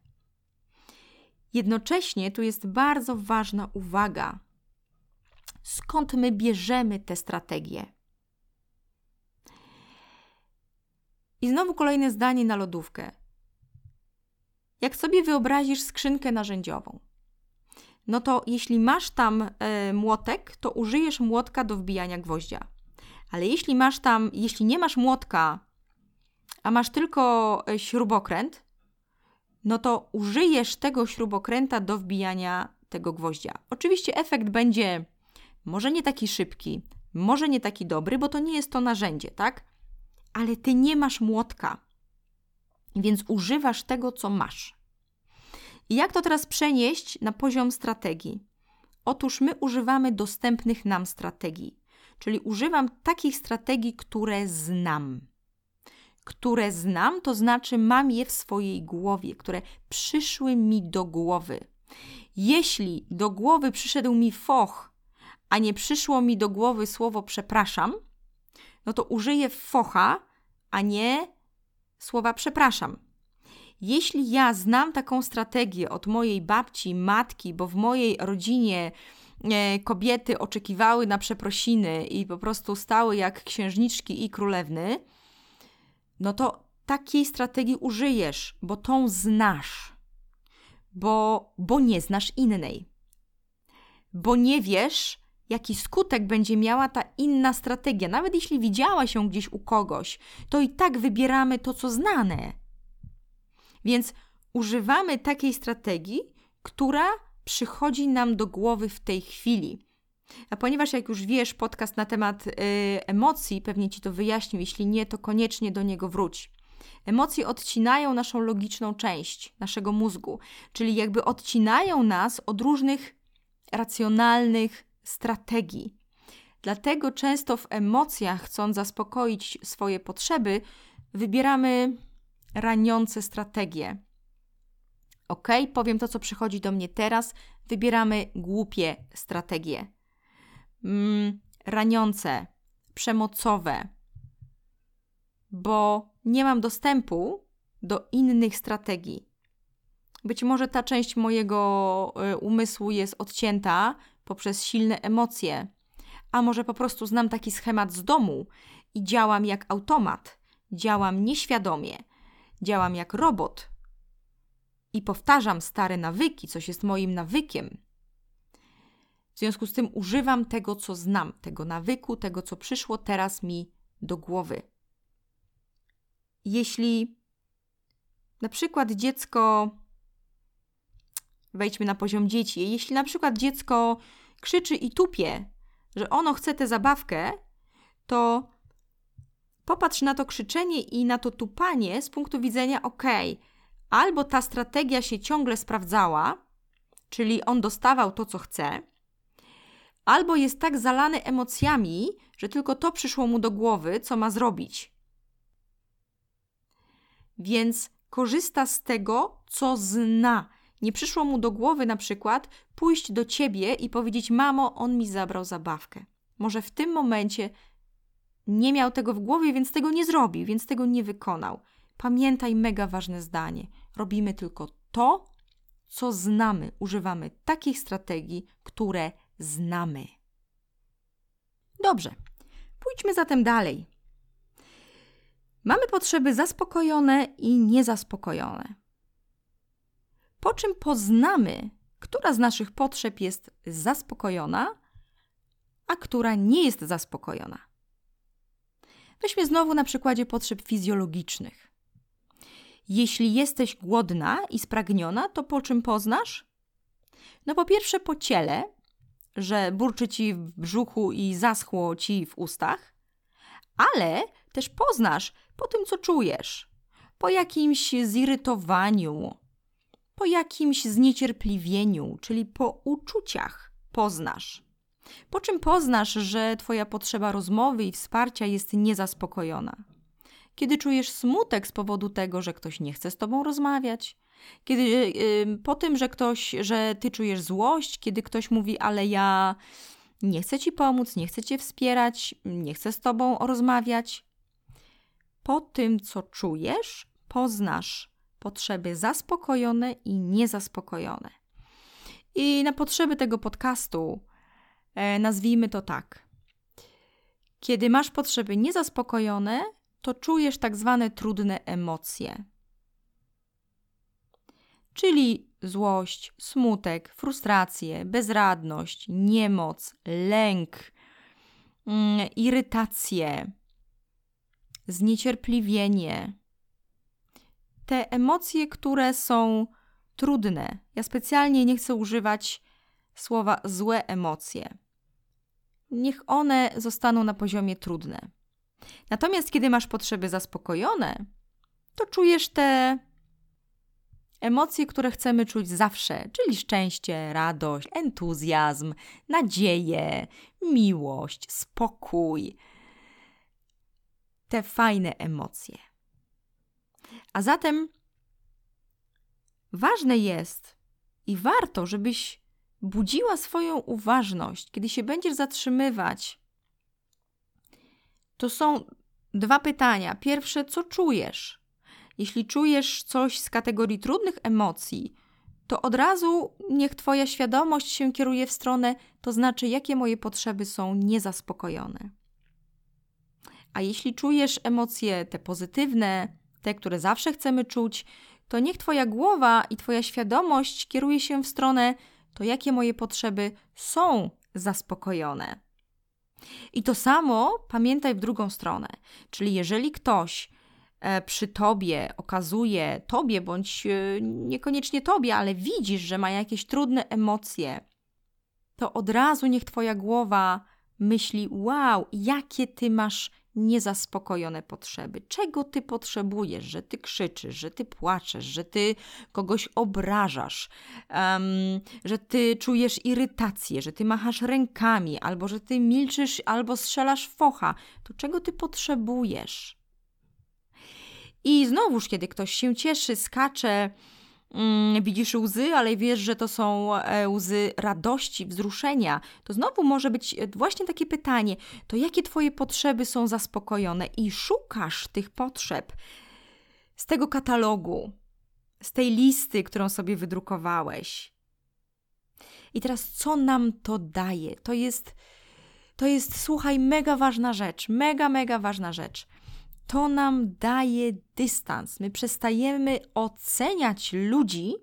Jednocześnie tu jest bardzo ważna uwaga. Skąd my bierzemy te strategie? I znowu kolejne zdanie na lodówkę. Jak sobie wyobrazisz skrzynkę narzędziową, no to jeśli masz tam y, młotek, to użyjesz młotka do wbijania gwoździa. Ale jeśli masz tam, jeśli nie masz młotka, a masz tylko e, śrubokręt, no to użyjesz tego śrubokręta do wbijania tego gwoździa. Oczywiście efekt będzie może nie taki szybki, może nie taki dobry, bo to nie jest to narzędzie, tak? Ale ty nie masz młotka, więc używasz tego, co masz. I jak to teraz przenieść na poziom strategii? Otóż my używamy dostępnych nam strategii, czyli używam takich strategii, które znam które znam, to znaczy mam je w swojej głowie, które przyszły mi do głowy. Jeśli do głowy przyszedł mi foch, a nie przyszło mi do głowy słowo przepraszam, no to użyję focha, a nie słowa przepraszam. Jeśli ja znam taką strategię od mojej babci, matki, bo w mojej rodzinie e, kobiety oczekiwały na przeprosiny i po prostu stały jak księżniczki i królewny, no to takiej strategii użyjesz, bo tą znasz, bo, bo nie znasz innej, bo nie wiesz, jaki skutek będzie miała ta inna strategia. Nawet jeśli widziała się gdzieś u kogoś, to i tak wybieramy to, co znane. Więc używamy takiej strategii, która przychodzi nam do głowy w tej chwili. A ponieważ jak już wiesz podcast na temat y, emocji, pewnie ci to wyjaśnił, jeśli nie, to koniecznie do niego wróć. Emocje odcinają naszą logiczną część naszego mózgu, czyli jakby odcinają nas od różnych racjonalnych strategii. Dlatego często w emocjach, chcąc zaspokoić swoje potrzeby, wybieramy raniące strategie. Ok, powiem to, co przychodzi do mnie teraz. Wybieramy głupie strategie mm, raniące, przemocowe, bo nie mam dostępu do innych strategii. Być może ta część mojego y, umysłu jest odcięta poprzez silne emocje, a może po prostu znam taki schemat z domu i działam jak automat, działam nieświadomie, działam jak robot i powtarzam stare nawyki, coś jest moim nawykiem. W związku z tym używam tego, co znam, tego nawyku, tego, co przyszło teraz mi do głowy. Jeśli na przykład dziecko, wejdźmy na poziom dzieci, jeśli na przykład dziecko krzyczy i tupie, że ono chce tę zabawkę, to popatrz na to krzyczenie i na to tupanie z punktu widzenia, ok, albo ta strategia się ciągle sprawdzała, czyli on dostawał to, co chce, albo jest tak zalany emocjami, że tylko to przyszło mu do głowy, co ma zrobić. Więc korzysta z tego, co zna. Nie przyszło mu do głowy na przykład pójść do ciebie i powiedzieć: Mamo, on mi zabrał zabawkę. Może w tym momencie nie miał tego w głowie, więc tego nie zrobił, więc tego nie wykonał. Pamiętaj mega ważne zdanie. Robimy tylko to, co znamy. Używamy takich strategii, które znamy. Dobrze. Pójdźmy zatem dalej. Mamy potrzeby zaspokojone i niezaspokojone. Po czym poznamy, która z naszych potrzeb jest zaspokojona, a która nie jest zaspokojona. Weźmy znowu na przykładzie potrzeb fizjologicznych. Jeśli jesteś głodna i spragniona, to po czym poznasz? No po pierwsze po ciele, że burczy ci w brzuchu i zaschło ci w ustach, ale też poznasz po tym, co czujesz, po jakimś zirytowaniu, po jakimś zniecierpliwieniu, czyli po uczuciach poznasz. Po czym poznasz, że Twoja potrzeba rozmowy i wsparcia jest niezaspokojona? Kiedy czujesz smutek z powodu tego, że ktoś nie chce z Tobą rozmawiać, kiedy yy, po tym, że ktoś, że Ty czujesz złość, kiedy ktoś mówi, ale ja nie chcę Ci pomóc, nie chcę Cię wspierać, nie chcę z Tobą rozmawiać. Po tym, co czujesz, poznasz potrzeby zaspokojone i niezaspokojone. I na potrzeby tego podcastu e, nazwijmy to tak. Kiedy masz potrzeby niezaspokojone, to czujesz tak zwane trudne emocje. Czyli złość, smutek, frustrację, bezradność, niemoc, lęk, mm, irytację, zniecierpliwienie. Te emocje, które są trudne. Ja specjalnie nie chcę używać słowa złe emocje. Niech one zostaną na poziomie trudne. Natomiast kiedy masz potrzeby zaspokojone, to czujesz te emocje, które chcemy czuć zawsze, czyli szczęście, radość, entuzjazm, nadzieję, miłość, spokój. Te fajne emocje. A zatem ważne jest i warto, żebyś budziła swoją uważność, kiedy się będziesz zatrzymywać to są dwa pytania. Pierwsze, co czujesz? Jeśli czujesz coś z kategorii trudnych emocji, to od razu niech Twoja świadomość się kieruje w stronę, to znaczy, jakie moje potrzeby są niezaspokojone. A jeśli czujesz emocje te pozytywne, te, które zawsze chcemy czuć, to niech Twoja głowa i Twoja świadomość kieruje się w stronę, to jakie moje potrzeby są zaspokojone. I to samo pamiętaj w drugą stronę. Czyli jeżeli ktoś e, przy tobie okazuje tobie, bądź e, niekoniecznie tobie, ale widzisz, że ma jakieś trudne emocje, to od razu niech twoja głowa myśli: Wow, jakie ty masz niezaspokojone potrzeby. Czego ty potrzebujesz, że ty krzyczysz, że ty płaczesz, że ty kogoś obrażasz, um, że ty czujesz irytację, że ty machasz rękami, albo że ty milczysz, albo strzelasz focha. To czego ty potrzebujesz? I znowuż, kiedy ktoś się cieszy, skacze, widzisz łzy, ale wiesz, że to są e, łzy radości, wzruszenia, to znowu może być e, właśnie takie pytanie: to jakie Twoje potrzeby są zaspokojone? I szukasz tych potrzeb z tego katalogu, z tej listy, którą sobie wydrukowałeś. I teraz, co nam to daje? To jest, to jest, słuchaj, mega ważna rzecz, mega, mega ważna rzecz to nam daje dystans. My przestajemy oceniać ludzi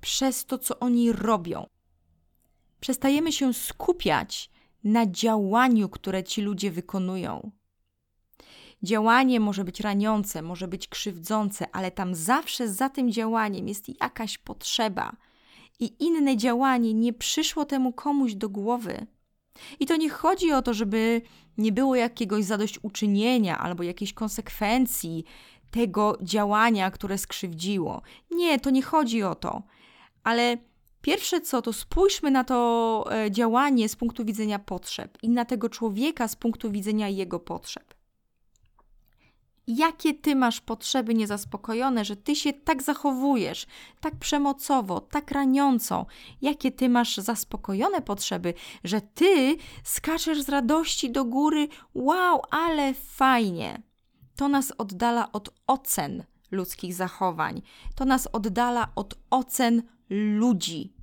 przez to, co oni robią. Przestajemy się skupiać na działaniu, które ci ludzie wykonują. Działanie może być raniące, może być krzywdzące, ale tam zawsze za tym działaniem jest jakaś potrzeba. I inne działanie nie przyszło temu komuś do głowy. I to nie chodzi o to, żeby nie było jakiegoś zadośćuczynienia albo jakiejś konsekwencji tego działania, które skrzywdziło. Nie, to nie chodzi o to. Ale pierwsze co, to spójrzmy na to e, działanie z punktu widzenia potrzeb i na tego człowieka z punktu widzenia jego potrzeb jakie ty masz potrzeby niezaspokojone, że ty się tak zachowujesz, tak przemocowo, tak raniąco, jakie ty masz zaspokojone potrzeby, że ty skaczesz z radości do góry, wow, ale fajnie. to nas oddala od ocen ludzkich zachowań, to nas oddala od ocen ludzi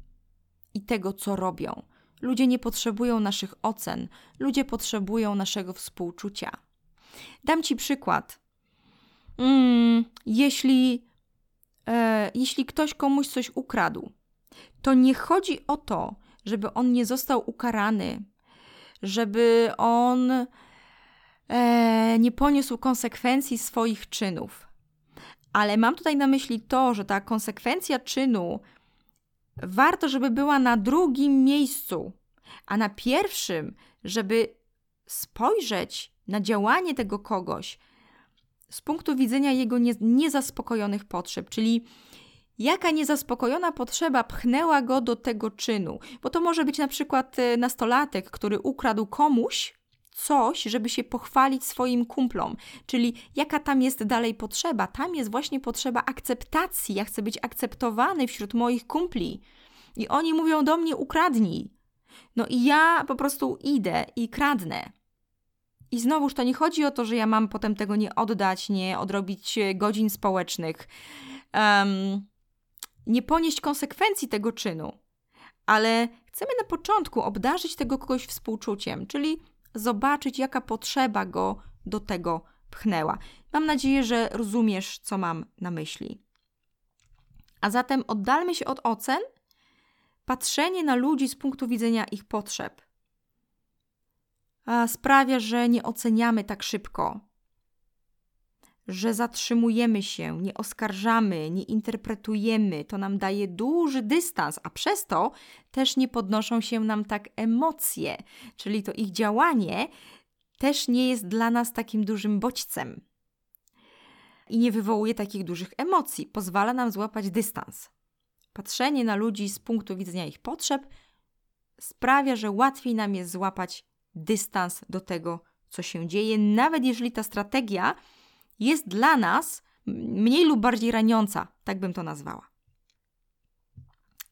i tego, co robią. Ludzie nie potrzebują naszych ocen, ludzie potrzebują naszego współczucia. Dam Ci przykład. Mm, jeśli, e, jeśli ktoś komuś coś ukradł, to nie chodzi o to, żeby on nie został ukarany, żeby on e, nie poniósł konsekwencji swoich czynów. Ale mam tutaj na myśli to, że ta konsekwencja czynu warto, żeby była na drugim miejscu, a na pierwszym, żeby spojrzeć na działanie tego kogoś z punktu widzenia jego nie, niezaspokojonych potrzeb, czyli jaka niezaspokojona potrzeba pchnęła go do tego czynu. Bo to może być na przykład e, nastolatek, który ukradł komuś coś, żeby się pochwalić swoim kumplom. Czyli jaka tam jest dalej potrzeba? Tam jest właśnie potrzeba akceptacji. Ja chcę być akceptowany wśród moich kumpli. I oni mówią do mnie: ukradnij. No i ja po prostu idę i kradnę. I znowuż to nie chodzi o to, że ja mam potem tego nie oddać, nie odrobić e, godzin społecznych, um, nie ponieść konsekwencji tego czynu, ale chcemy na początku obdarzyć tego kogoś współczuciem, czyli zobaczyć, jaka potrzeba go do tego pchnęła. Mam nadzieję, że rozumiesz, co mam na myśli. A zatem oddalmy się od ocen, patrzenie na ludzi z punktu widzenia ich potrzeb. Sprawia, że nie oceniamy tak szybko, że zatrzymujemy się, nie oskarżamy, nie interpretujemy. To nam daje duży dystans, a przez to też nie podnoszą się nam tak emocje, czyli to ich działanie też nie jest dla nas takim dużym bodźcem i nie wywołuje takich dużych emocji, pozwala nam złapać dystans. Patrzenie na ludzi z punktu widzenia ich potrzeb sprawia, że łatwiej nam jest złapać dystans do tego, co się dzieje, nawet jeżeli ta strategia jest dla nas mniej lub bardziej raniąca, tak bym to nazwała.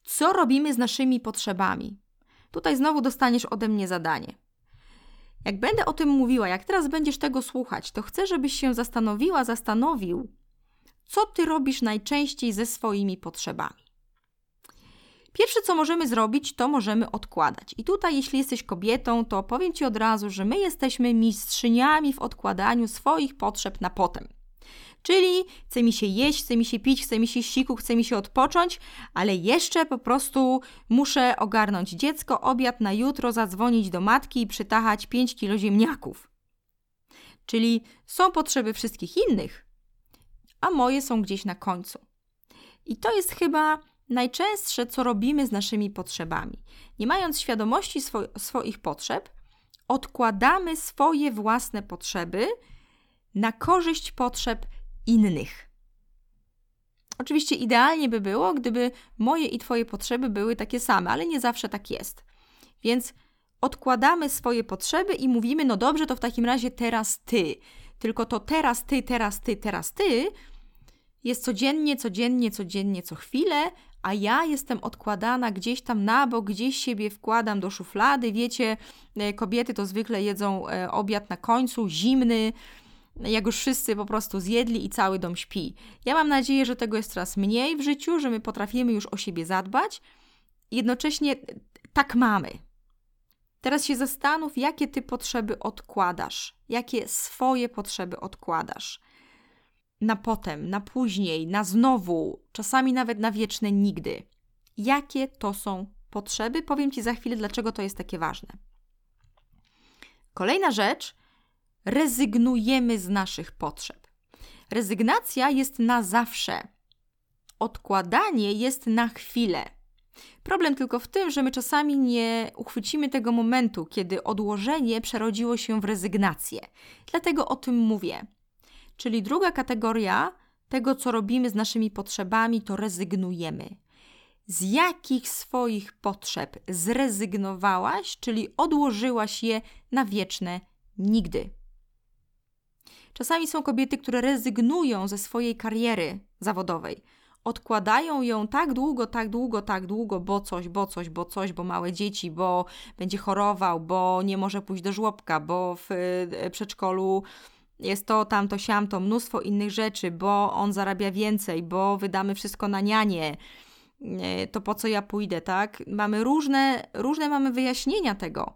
Co robimy z naszymi potrzebami? Tutaj znowu dostaniesz ode mnie zadanie. Jak będę o tym mówiła, jak teraz będziesz tego słuchać, to chcę, żebyś się zastanowiła, zastanowił, co ty robisz najczęściej ze swoimi potrzebami. Pierwsze, co możemy zrobić, to możemy odkładać. I tutaj, jeśli jesteś kobietą, to powiem Ci od razu, że my jesteśmy mistrzyniami w odkładaniu swoich potrzeb na potem. Czyli chce mi się jeść, chce mi się pić, chce mi się siku, chce mi się odpocząć, ale jeszcze po prostu muszę ogarnąć dziecko, obiad na jutro, zadzwonić do matki i przytachać 5 kilo ziemniaków. Czyli są potrzeby wszystkich innych, a moje są gdzieś na końcu. I to jest chyba najczęstsze, co robimy z naszymi potrzebami. Nie mając świadomości swo swoich potrzeb, odkładamy swoje własne potrzeby na korzyść potrzeb innych. Oczywiście idealnie by było, gdyby moje i Twoje potrzeby były takie same, ale nie zawsze tak jest. Więc odkładamy swoje potrzeby i mówimy: No dobrze, to w takim razie teraz Ty. Tylko to teraz Ty, teraz Ty, teraz Ty jest codziennie, codziennie, codziennie, co chwilę, a ja jestem odkładana gdzieś tam na bok, gdzieś siebie wkładam do szuflady. Wiecie, e, kobiety to zwykle jedzą e, obiad na końcu, zimny, jak już wszyscy po prostu zjedli i cały dom śpi. Ja mam nadzieję, że tego jest coraz mniej w życiu, że my potrafimy już o siebie zadbać. Jednocześnie tak mamy. Teraz się zastanów, jakie ty potrzeby odkładasz, jakie swoje potrzeby odkładasz na potem, na później, na znowu, czasami nawet na wieczne nigdy. Jakie to są potrzeby? Powiem Ci za chwilę, dlaczego to jest takie ważne. Kolejna rzecz, rezygnujemy z naszych potrzeb. Rezygnacja jest na zawsze. Odkładanie jest na chwilę. Problem tylko w tym, że my czasami nie uchwycimy tego momentu, kiedy odłożenie przerodziło się w rezygnację. Dlatego o tym mówię. Czyli druga kategoria tego, co robimy z naszymi potrzebami, to rezygnujemy. Z jakich swoich potrzeb zrezygnowałaś, czyli odłożyłaś je na wieczne nigdy? Czasami są kobiety, które rezygnują ze swojej kariery zawodowej. Odkładają ją tak długo, tak długo, tak długo, bo coś, bo coś, bo coś, bo małe dzieci, bo będzie chorował, bo nie może pójść do żłobka, bo w e, przedszkolu jest to, tamto, siamto, mnóstwo innych rzeczy, bo on zarabia więcej, bo wydamy wszystko na nianie, to po co ja pójdę, tak? Mamy różne, różne mamy wyjaśnienia tego.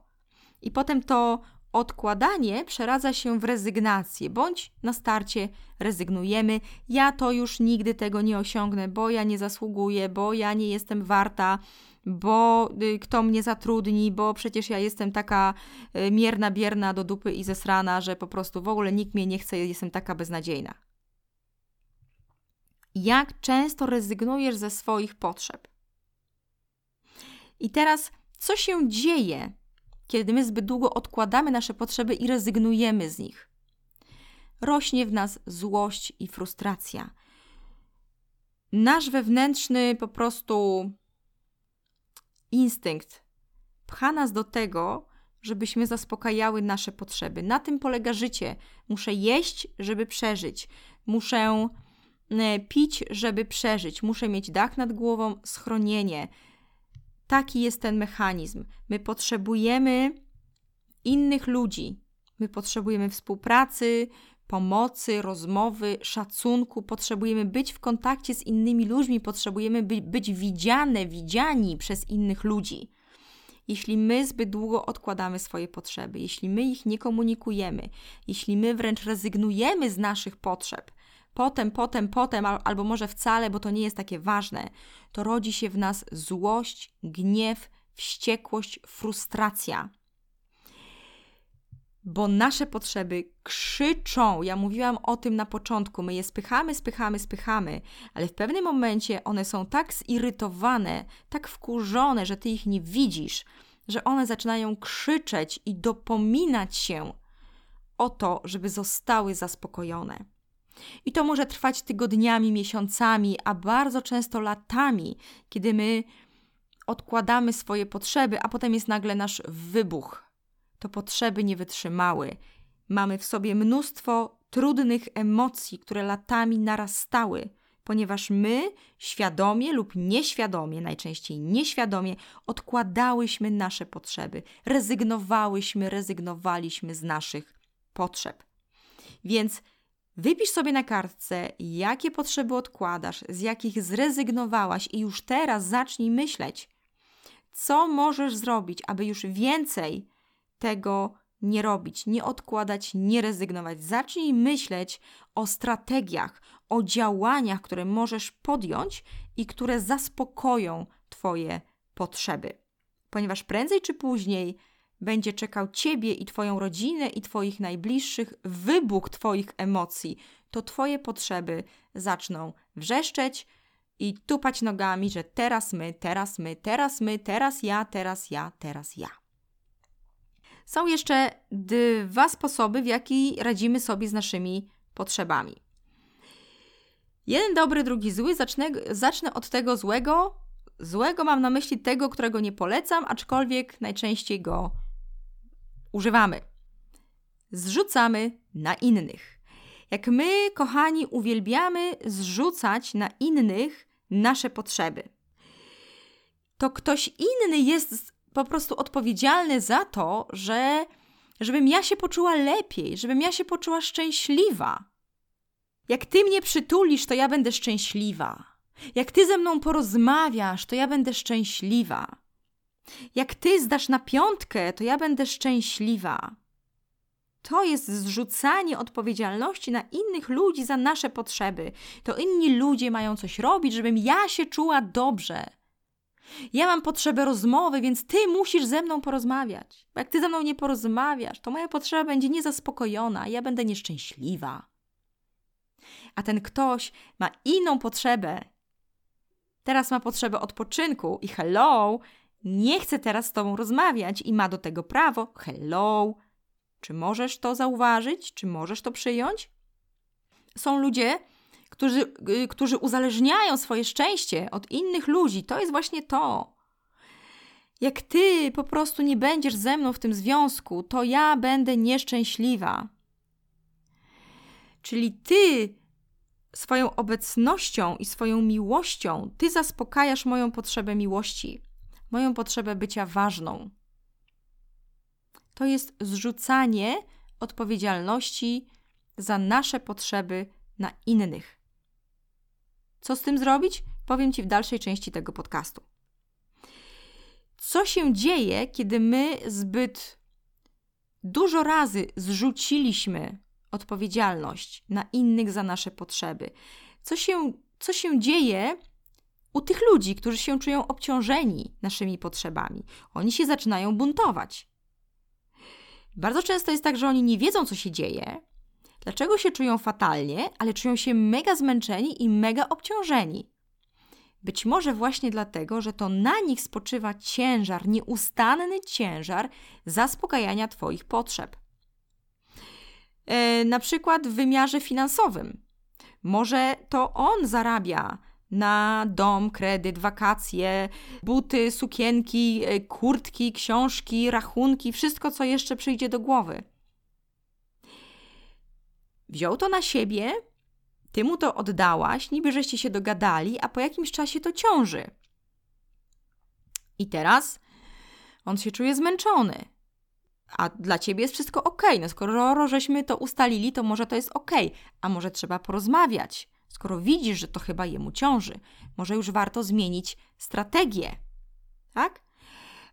I potem to odkładanie przeradza się w rezygnację, bądź na starcie rezygnujemy. Ja to już nigdy tego nie osiągnę, bo ja nie zasługuję, bo ja nie jestem warta, bo y, kto mnie zatrudni, bo przecież ja jestem taka y, mierna, bierna do dupy i zesrana, że po prostu w ogóle nikt mnie nie chce, jestem taka beznadziejna. Jak często rezygnujesz ze swoich potrzeb? I teraz, co się dzieje, kiedy my zbyt długo odkładamy nasze potrzeby i rezygnujemy z nich? Rośnie w nas złość i frustracja. Nasz wewnętrzny po prostu instynkt pcha nas do tego, żebyśmy zaspokajały nasze potrzeby. Na tym polega życie. Muszę jeść, żeby przeżyć. Muszę e, pić, żeby przeżyć. Muszę mieć dach nad głową, schronienie. Taki jest ten mechanizm. My potrzebujemy innych ludzi. My potrzebujemy współpracy, pomocy, rozmowy, szacunku, potrzebujemy być w kontakcie z innymi ludźmi, potrzebujemy by, być widziane, widziani przez innych ludzi. Jeśli my zbyt długo odkładamy swoje potrzeby, jeśli my ich nie komunikujemy, jeśli my wręcz rezygnujemy z naszych potrzeb, potem, potem, potem, albo może wcale, bo to nie jest takie ważne, to rodzi się w nas złość, gniew, wściekłość, frustracja bo nasze potrzeby krzyczą. Ja mówiłam o tym na początku. My je spychamy, spychamy, spychamy, ale w pewnym momencie one są tak zirytowane, tak wkurzone, że ty ich nie widzisz, że one zaczynają krzyczeć i dopominać się o to, żeby zostały zaspokojone. I to może trwać tygodniami, miesiącami, a bardzo często latami, kiedy my odkładamy swoje potrzeby, a potem jest nagle nasz wybuch to potrzeby nie wytrzymały. Mamy w sobie mnóstwo trudnych emocji, które latami narastały, ponieważ my świadomie lub nieświadomie, najczęściej nieświadomie, odkładałyśmy nasze potrzeby, rezygnowałyśmy, rezygnowaliśmy z naszych potrzeb. Więc Wypisz sobie na kartce, jakie potrzeby odkładasz, z jakich zrezygnowałaś, i już teraz zacznij myśleć, co możesz zrobić, aby już więcej tego nie robić, nie odkładać, nie rezygnować. Zacznij myśleć o strategiach, o działaniach, które możesz podjąć i które zaspokoją Twoje potrzeby. Ponieważ prędzej czy później będzie czekał Ciebie i Twoją rodzinę i Twoich najbliższych wybuch Twoich emocji, to Twoje potrzeby zaczną wrzeszczeć i tupać nogami, że teraz my, teraz my, teraz my, teraz ja, teraz ja, teraz ja. Są jeszcze dwa sposoby, w jaki radzimy sobie z naszymi potrzebami. Jeden dobry, drugi zły. Zacznę, zacznę od tego złego. Złego mam na myśli tego, którego nie polecam, aczkolwiek najczęściej go używamy. Zrzucamy na innych. Jak my, kochani, uwielbiamy zrzucać na innych nasze potrzeby, to ktoś inny jest po prostu odpowiedzialny za to, że żebym ja się poczuła lepiej, żebym ja się poczuła szczęśliwa. Jak ty mnie przytulisz, to ja będę szczęśliwa. Jak ty ze mną porozmawiasz, to ja będę szczęśliwa. Jak ty zdasz na piątkę, to ja będę szczęśliwa. To jest zrzucanie odpowiedzialności na innych ludzi za nasze potrzeby. To inni ludzie mają coś robić, żebym ja się czuła dobrze. Ja mam potrzebę rozmowy, więc ty musisz ze mną porozmawiać. Bo jak ty ze mną nie porozmawiasz, to moja potrzeba będzie niezaspokojona, ja będę nieszczęśliwa. A ten ktoś ma inną potrzebę. Teraz ma potrzebę odpoczynku i hello, nie chce teraz z tobą rozmawiać i ma do tego prawo. Hello. Czy możesz to zauważyć? Czy możesz to przyjąć? Są ludzie, którzy, y, którzy uzależniają swoje szczęście od innych ludzi. To jest właśnie to. Jak ty po prostu nie będziesz ze mną w tym związku, to ja będę nieszczęśliwa. Czyli ty swoją obecnością i swoją miłością, ty zaspokajasz moją potrzebę miłości, moją potrzebę bycia ważną. To jest zrzucanie odpowiedzialności za nasze potrzeby na innych. Co z tym zrobić? Powiem Ci w dalszej części tego podcastu. Co się dzieje, kiedy my zbyt dużo razy zrzuciliśmy odpowiedzialność na innych za nasze potrzeby? Co się, co się dzieje u tych ludzi, którzy się czują obciążeni naszymi potrzebami? Oni się zaczynają buntować. Bardzo często jest tak, że oni nie wiedzą, co się dzieje, dlaczego się czują fatalnie, ale czują się mega zmęczeni i mega obciążeni. Być może właśnie dlatego, że to na nich spoczywa ciężar, nieustanny ciężar zaspokajania Twoich potrzeb. E, na przykład w wymiarze finansowym. Może to on zarabia na dom, kredyt, wakacje, buty, sukienki, e, kurtki, książki, rachunki, wszystko, co jeszcze przyjdzie do głowy. Wziął to na siebie, ty mu to oddałaś, niby żeście się dogadali, a po jakimś czasie to ciąży. I teraz on się czuje zmęczony. A dla ciebie jest wszystko ok. No skoro żeśmy to ustalili, to może to jest ok, a może trzeba porozmawiać. Skoro widzisz, że to chyba jemu ciąży, może już warto zmienić strategię. Tak?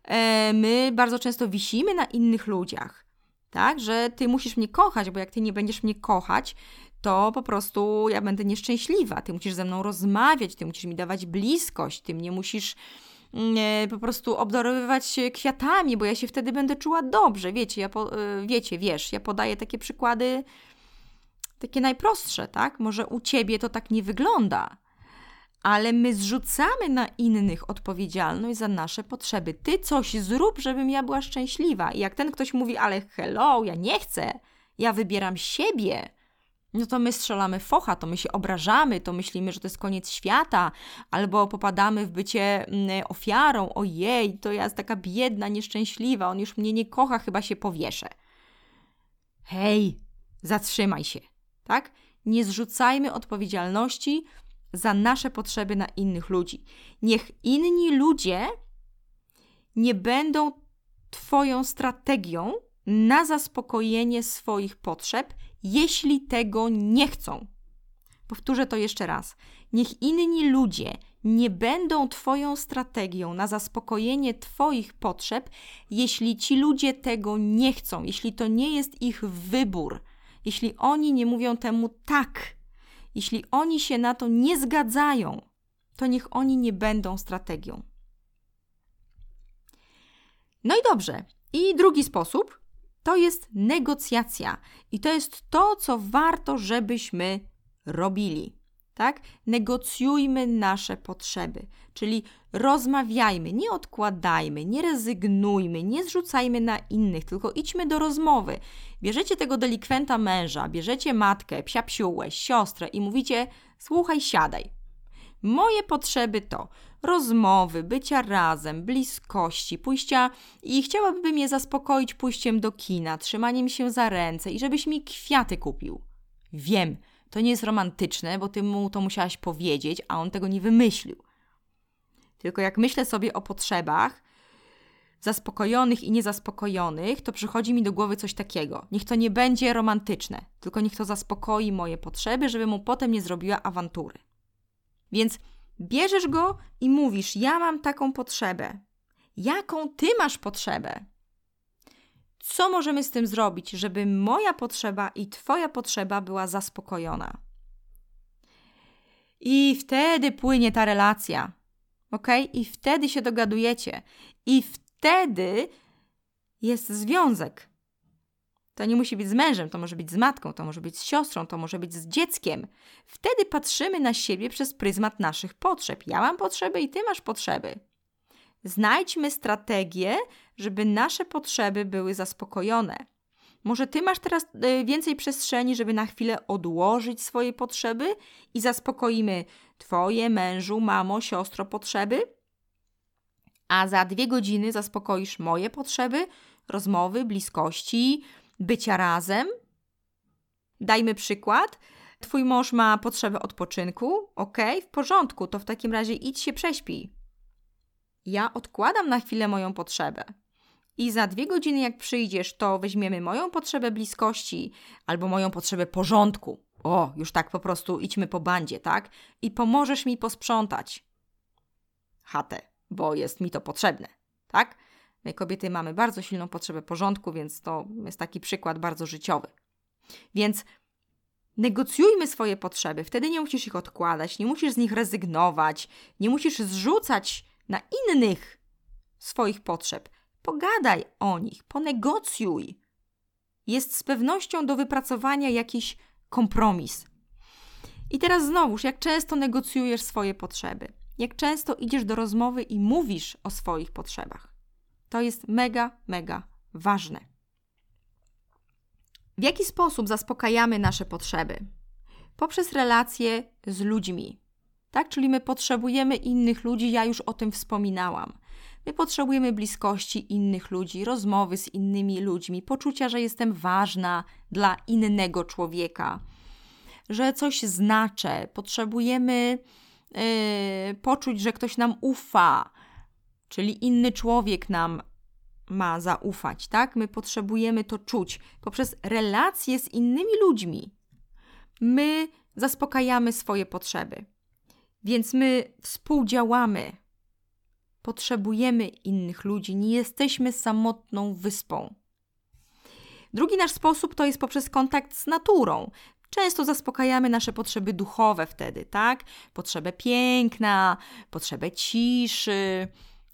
E, my bardzo często wisimy na innych ludziach, tak? Że ty musisz mnie kochać, bo jak ty nie będziesz mnie kochać, to po prostu ja będę nieszczęśliwa. Ty musisz ze mną rozmawiać, ty musisz mi dawać bliskość, ty mnie musisz mm, e, po prostu obdarowywać kwiatami, bo ja się wtedy będę czuła dobrze. Wiecie, ja po, e, wiecie, wiesz, ja podaję takie przykłady takie najprostsze, tak? Może u ciebie to tak nie wygląda, ale my zrzucamy na innych odpowiedzialność za nasze potrzeby. Ty coś zrób, żebym ja była szczęśliwa. I jak ten ktoś mówi, ale hello, ja nie chcę, ja wybieram siebie, no to my strzelamy focha, to my się obrażamy, to myślimy, że to jest koniec świata, albo popadamy w bycie mm, ofiarą. Ojej, to ja jest taka biedna, nieszczęśliwa, on już mnie nie kocha, chyba się powieszę. Hej, zatrzymaj się tak? Nie zrzucajmy odpowiedzialności za nasze potrzeby na innych ludzi. Niech inni ludzie nie będą Twoją strategią na zaspokojenie swoich potrzeb, jeśli tego nie chcą. Powtórzę to jeszcze raz. Niech inni ludzie nie będą Twoją strategią na zaspokojenie Twoich potrzeb, jeśli ci ludzie tego nie chcą, jeśli to nie jest ich wybór, jeśli oni nie mówią temu tak, jeśli oni się na to nie zgadzają, to niech oni nie będą strategią. No i dobrze. I drugi sposób to jest negocjacja. I to jest to, co warto, żebyśmy robili tak? Negocjujmy nasze potrzeby, czyli rozmawiajmy, nie odkładajmy, nie rezygnujmy, nie zrzucajmy na innych, tylko idźmy do rozmowy. Bierzecie tego delikwenta męża, bierzecie matkę, psia psiułę, siostrę i mówicie: Słuchaj, siadaj. Moje potrzeby to rozmowy, bycia razem, bliskości, pójścia i chciałabym je zaspokoić pójściem do kina, trzymaniem się za ręce i żebyś mi kwiaty kupił. Wiem, to nie jest romantyczne, bo ty mu to musiałaś powiedzieć, a on tego nie wymyślił. Tylko jak myślę sobie o potrzebach zaspokojonych i niezaspokojonych, to przychodzi mi do głowy coś takiego. Niech to nie będzie romantyczne, tylko niech to zaspokoi moje potrzeby, żeby mu potem nie zrobiła awantury. Więc bierzesz go i mówisz: Ja mam taką potrzebę. Jaką ty masz potrzebę? Co możemy z tym zrobić, żeby moja potrzeba i Twoja potrzeba była zaspokojona. I wtedy płynie ta relacja, ok? I wtedy się dogadujecie, i wtedy jest związek. To nie musi być z mężem, to może być z matką, to może być z siostrą, to może być z dzieckiem. Wtedy patrzymy na siebie przez pryzmat naszych potrzeb. Ja mam potrzeby i ty masz potrzeby. Znajdźmy strategię, żeby nasze potrzeby były zaspokojone. Może ty masz teraz e, więcej przestrzeni, żeby na chwilę odłożyć swoje potrzeby i zaspokoimy twoje mężu, mamo, siostro potrzeby? A za dwie godziny zaspokoisz moje potrzeby, rozmowy, bliskości, bycia razem? Dajmy przykład. Twój mąż ma potrzebę odpoczynku, ok, w porządku, to w takim razie idź się prześpij. Ja odkładam na chwilę moją potrzebę i za dwie godziny, jak przyjdziesz, to weźmiemy moją potrzebę bliskości albo moją potrzebę porządku. O, już tak po prostu idźmy po bandzie, tak? I pomożesz mi posprzątać chatę, bo jest mi to potrzebne, tak? My kobiety mamy bardzo silną potrzebę porządku, więc to jest taki przykład bardzo życiowy. Więc negocjujmy swoje potrzeby. Wtedy nie musisz ich odkładać, nie musisz z nich rezygnować, nie musisz zrzucać na innych swoich potrzeb. Pogadaj o nich, ponegocjuj. Jest z pewnością do wypracowania jakiś kompromis. I teraz znowuż, jak często negocjujesz swoje potrzeby? Jak często idziesz do rozmowy i mówisz o swoich potrzebach? To jest mega, mega ważne. W jaki sposób zaspokajamy nasze potrzeby? Poprzez relacje z ludźmi. Tak, czyli my potrzebujemy innych ludzi, ja już o tym wspominałam. My potrzebujemy bliskości innych ludzi, rozmowy z innymi ludźmi, poczucia, że jestem ważna dla innego człowieka, że coś znaczę. Potrzebujemy yy, poczuć, że ktoś nam ufa, czyli inny człowiek nam ma zaufać, tak? My potrzebujemy to czuć poprzez relacje z innymi ludźmi. My zaspokajamy swoje potrzeby. Więc my współdziałamy. Potrzebujemy innych ludzi, nie jesteśmy samotną wyspą. Drugi nasz sposób to jest poprzez kontakt z naturą. Często zaspokajamy nasze potrzeby duchowe wtedy, tak? Potrzebę piękna, potrzebę ciszy,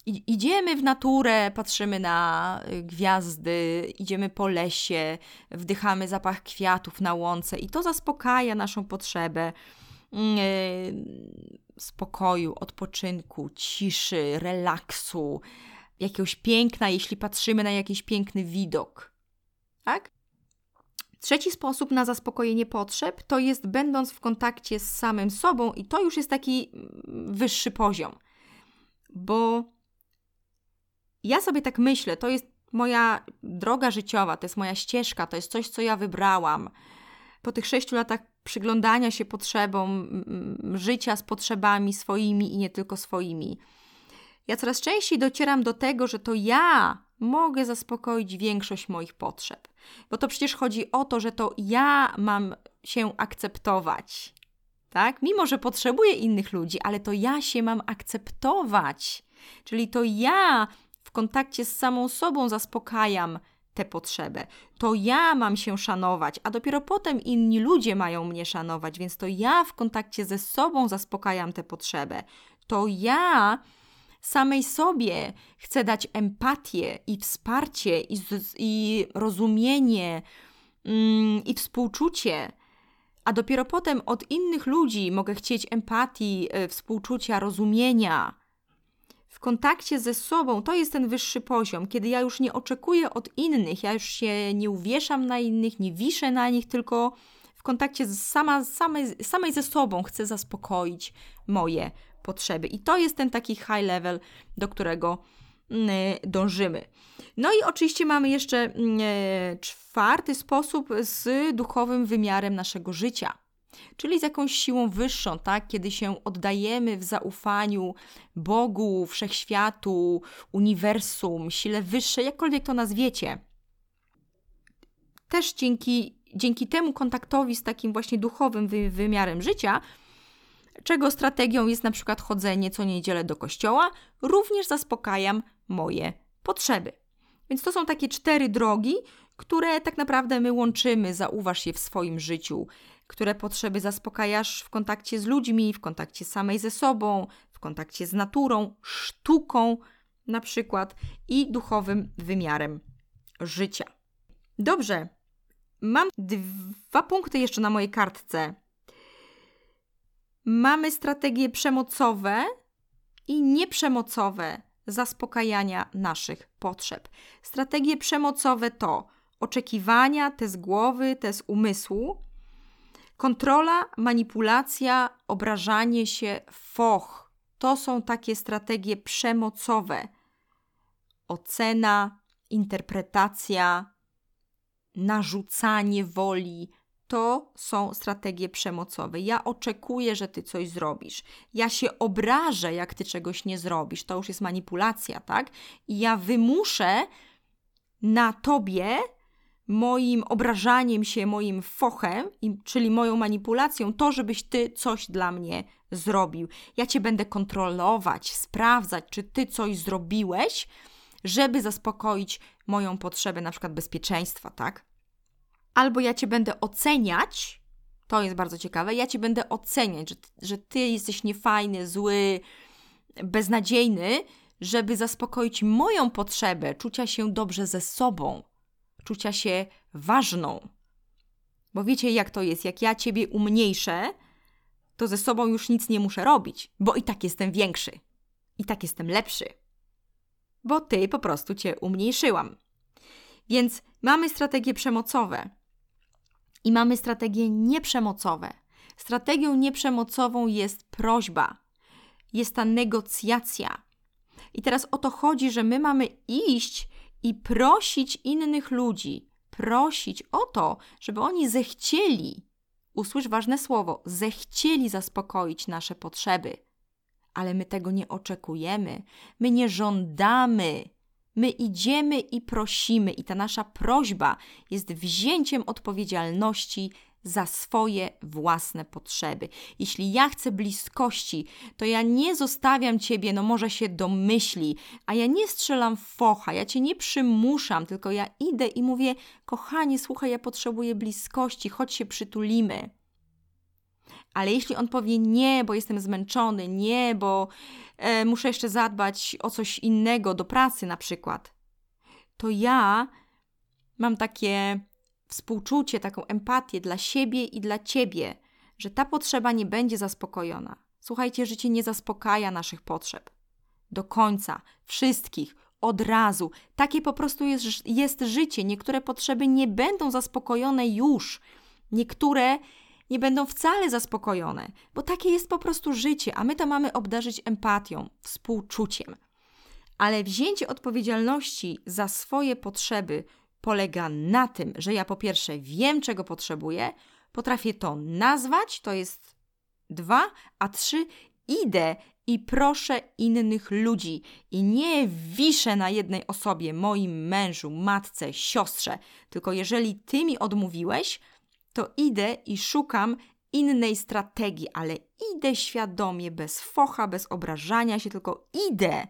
idziemy w naturę, patrzymy na y, gwiazdy, idziemy po lesie, wdychamy zapach kwiatów na łące i to zaspokaja naszą potrzebę spokoju, odpoczynku, ciszy, relaksu, jakiegoś piękna, jeśli patrzymy na jakiś piękny widok. Tak? Trzeci sposób na zaspokojenie potrzeb to jest będąc w kontakcie z samym sobą, i to już jest taki mm, wyższy poziom, bo ja sobie tak myślę, to jest moja droga życiowa, to jest moja ścieżka, to jest coś, co ja wybrałam. Po tych sześciu latach przyglądania się potrzebom, życia z potrzebami swoimi i nie tylko swoimi, ja coraz częściej docieram do tego, że to ja mogę zaspokoić większość moich potrzeb. Bo to przecież chodzi o to, że to ja mam się akceptować. Tak? Mimo, że potrzebuję innych ludzi, ale to ja się mam akceptować. Czyli to ja kontakcie z samą sobą zaspokajam tę potrzebę. To ja mam się szanować, a dopiero potem inni ludzie mają mnie szanować, więc to ja w kontakcie ze sobą zaspokajam tę potrzebę. To ja samej sobie chcę dać empatię i wsparcie i, i rozumienie mm, i współczucie. A dopiero potem od innych ludzi mogę chcieć empatii, y, współczucia, rozumienia kontakcie ze sobą, to jest ten wyższy poziom, kiedy ja już nie oczekuję od innych, ja już się nie uwieszam na innych, nie wiszę na nich, tylko w kontakcie z sama, samej, samej ze sobą chcę zaspokoić moje potrzeby. I to jest ten taki high level, do którego mm, dążymy. No i oczywiście mamy jeszcze mm, czwarty sposób z duchowym wymiarem naszego życia czyli z jakąś siłą wyższą, tak? Kiedy się oddajemy w zaufaniu Bogu, wszechświatu, uniwersum, sile wyższej, jakkolwiek to nazwiecie. Też dzięki, dzięki temu kontaktowi z takim właśnie duchowym wy wymiarem życia, czego strategią jest na przykład chodzenie co niedzielę do kościoła, również zaspokajam moje potrzeby. Więc to są takie cztery drogi, które tak naprawdę my łączymy, zauważ je w swoim życiu które potrzeby zaspokajasz w kontakcie z ludźmi, w kontakcie samej ze sobą, w kontakcie z naturą, sztuką na przykład i duchowym wymiarem życia. Dobrze, mam dwa punkty jeszcze na mojej kartce. Mamy strategie przemocowe i nieprzemocowe zaspokajania naszych potrzeb. Strategie przemocowe to oczekiwania, te z głowy, te z umysłu, Kontrola, manipulacja, obrażanie się, foch to są takie strategie przemocowe. Ocena, interpretacja, narzucanie woli to są strategie przemocowe. Ja oczekuję, że ty coś zrobisz. Ja się obrażę, jak ty czegoś nie zrobisz. To już jest manipulacja, tak? I ja wymuszę na tobie moim obrażaniem się, moim fochem, czyli moją manipulacją, to, żebyś ty coś dla mnie zrobił. Ja cię będę kontrolować, sprawdzać, czy ty coś zrobiłeś, żeby zaspokoić moją potrzebę, na przykład bezpieczeństwa, tak? Albo ja cię będę oceniać, to jest bardzo ciekawe, ja cię będę oceniać, że, że ty jesteś niefajny, zły, beznadziejny, żeby zaspokoić moją potrzebę czucia się dobrze ze sobą, czucia się ważną. Bo wiecie, jak to jest? Jak ja ciebie umniejszę, to ze sobą już nic nie muszę robić, bo i tak jestem większy, i tak jestem lepszy, bo ty po prostu cię umniejszyłam. Więc mamy strategie przemocowe i mamy strategie nieprzemocowe. Strategią nieprzemocową jest prośba, jest ta negocjacja. I teraz o to chodzi, że my mamy iść i prosić innych ludzi, prosić o to, żeby oni zechcieli, usłysz ważne słowo, zechcieli zaspokoić nasze potrzeby. Ale my tego nie oczekujemy, my nie żądamy. My idziemy i prosimy, i ta nasza prośba jest wzięciem odpowiedzialności za swoje własne potrzeby. Jeśli ja chcę bliskości, to ja nie zostawiam ciebie, no może się domyśli, a ja nie strzelam focha, ja cię nie przymuszam, tylko ja idę i mówię: Kochanie, słuchaj, ja potrzebuję bliskości, chodź się przytulimy. Ale jeśli on powie nie, bo jestem zmęczony, nie, bo e, muszę jeszcze zadbać o coś innego, do pracy na przykład, to ja mam takie współczucie, taką empatię dla siebie i dla ciebie, że ta potrzeba nie będzie zaspokojona. Słuchajcie, życie nie zaspokaja naszych potrzeb. Do końca, wszystkich, od razu. Takie po prostu jest, jest życie. Niektóre potrzeby nie będą zaspokojone już. Niektóre nie będą wcale zaspokojone, bo takie jest po prostu życie, a my to mamy obdarzyć empatią, współczuciem. Ale wzięcie odpowiedzialności za swoje potrzeby polega na tym, że ja po pierwsze wiem, czego potrzebuję, potrafię to nazwać, to jest dwa, a trzy, idę i proszę innych ludzi. I nie wiszę na jednej osobie, moim mężu, matce, siostrze, tylko jeżeli ty mi odmówiłeś, to idę i szukam innej strategii, ale idę świadomie, bez focha, bez obrażania się, tylko idę.